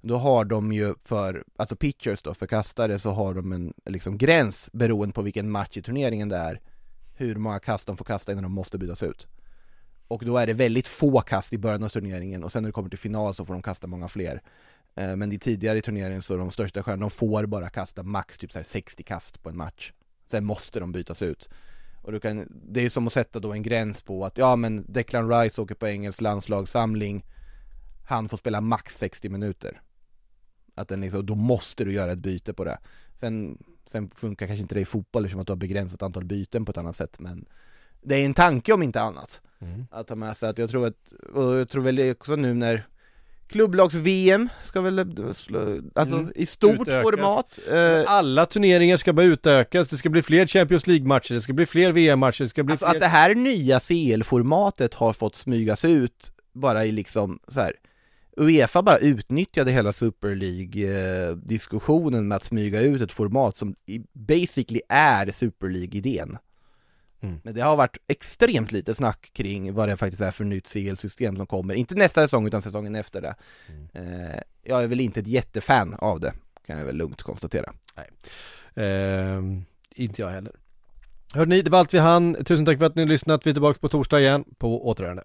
Då har de ju för, alltså pitchers då, för kastare så har de en liksom gräns beroende på vilken match i turneringen det är hur många kast de får kasta innan de måste bytas ut. Och då är det väldigt få kast i början av turneringen och sen när det kommer till final så får de kasta många fler. Eh, men det tidigare i turneringen så de största stjärnorna, de får bara kasta max typ så här 60 kast på en match. Sen måste de bytas ut. Och du kan, det är som att sätta då en gräns på att ja men Declan Rice åker på engelsk landslagssamling. Han får spela max 60 minuter. Att den liksom, då måste du göra ett byte på det. Sen, sen funkar kanske inte det i fotboll eftersom att du har begränsat antal byten på ett annat sätt men Det är en tanke om inte annat Mm. Att ta med sig att jag tror att, och jag tror väl också nu när Klubblags-VM ska väl, slå- alltså Mm. i stort Utökas. format eh, Alla turneringar ska bara utökas, det ska bli fler Champions League-matcher, det ska bli fler VM-matcher, det ska bli Alltså fler... att det här nya CL-formatet har fått smygas ut bara i liksom så här. Uefa bara utnyttjade hela Super League-diskussionen med att smyga ut ett format som basically är Super League-idén. Mm. Men det har varit extremt lite snack kring vad det faktiskt är för nytt CL-system som kommer, inte nästa säsong utan säsongen efter det. Eh, jag är väl inte ett jättefan av det, kan jag väl lugnt konstatera. Ehm, inte jag heller. Hörde ni, det var allt vi hann. Tusen tack för att ni har lyssnat. Vi är tillbaka på torsdag igen. På återhörande.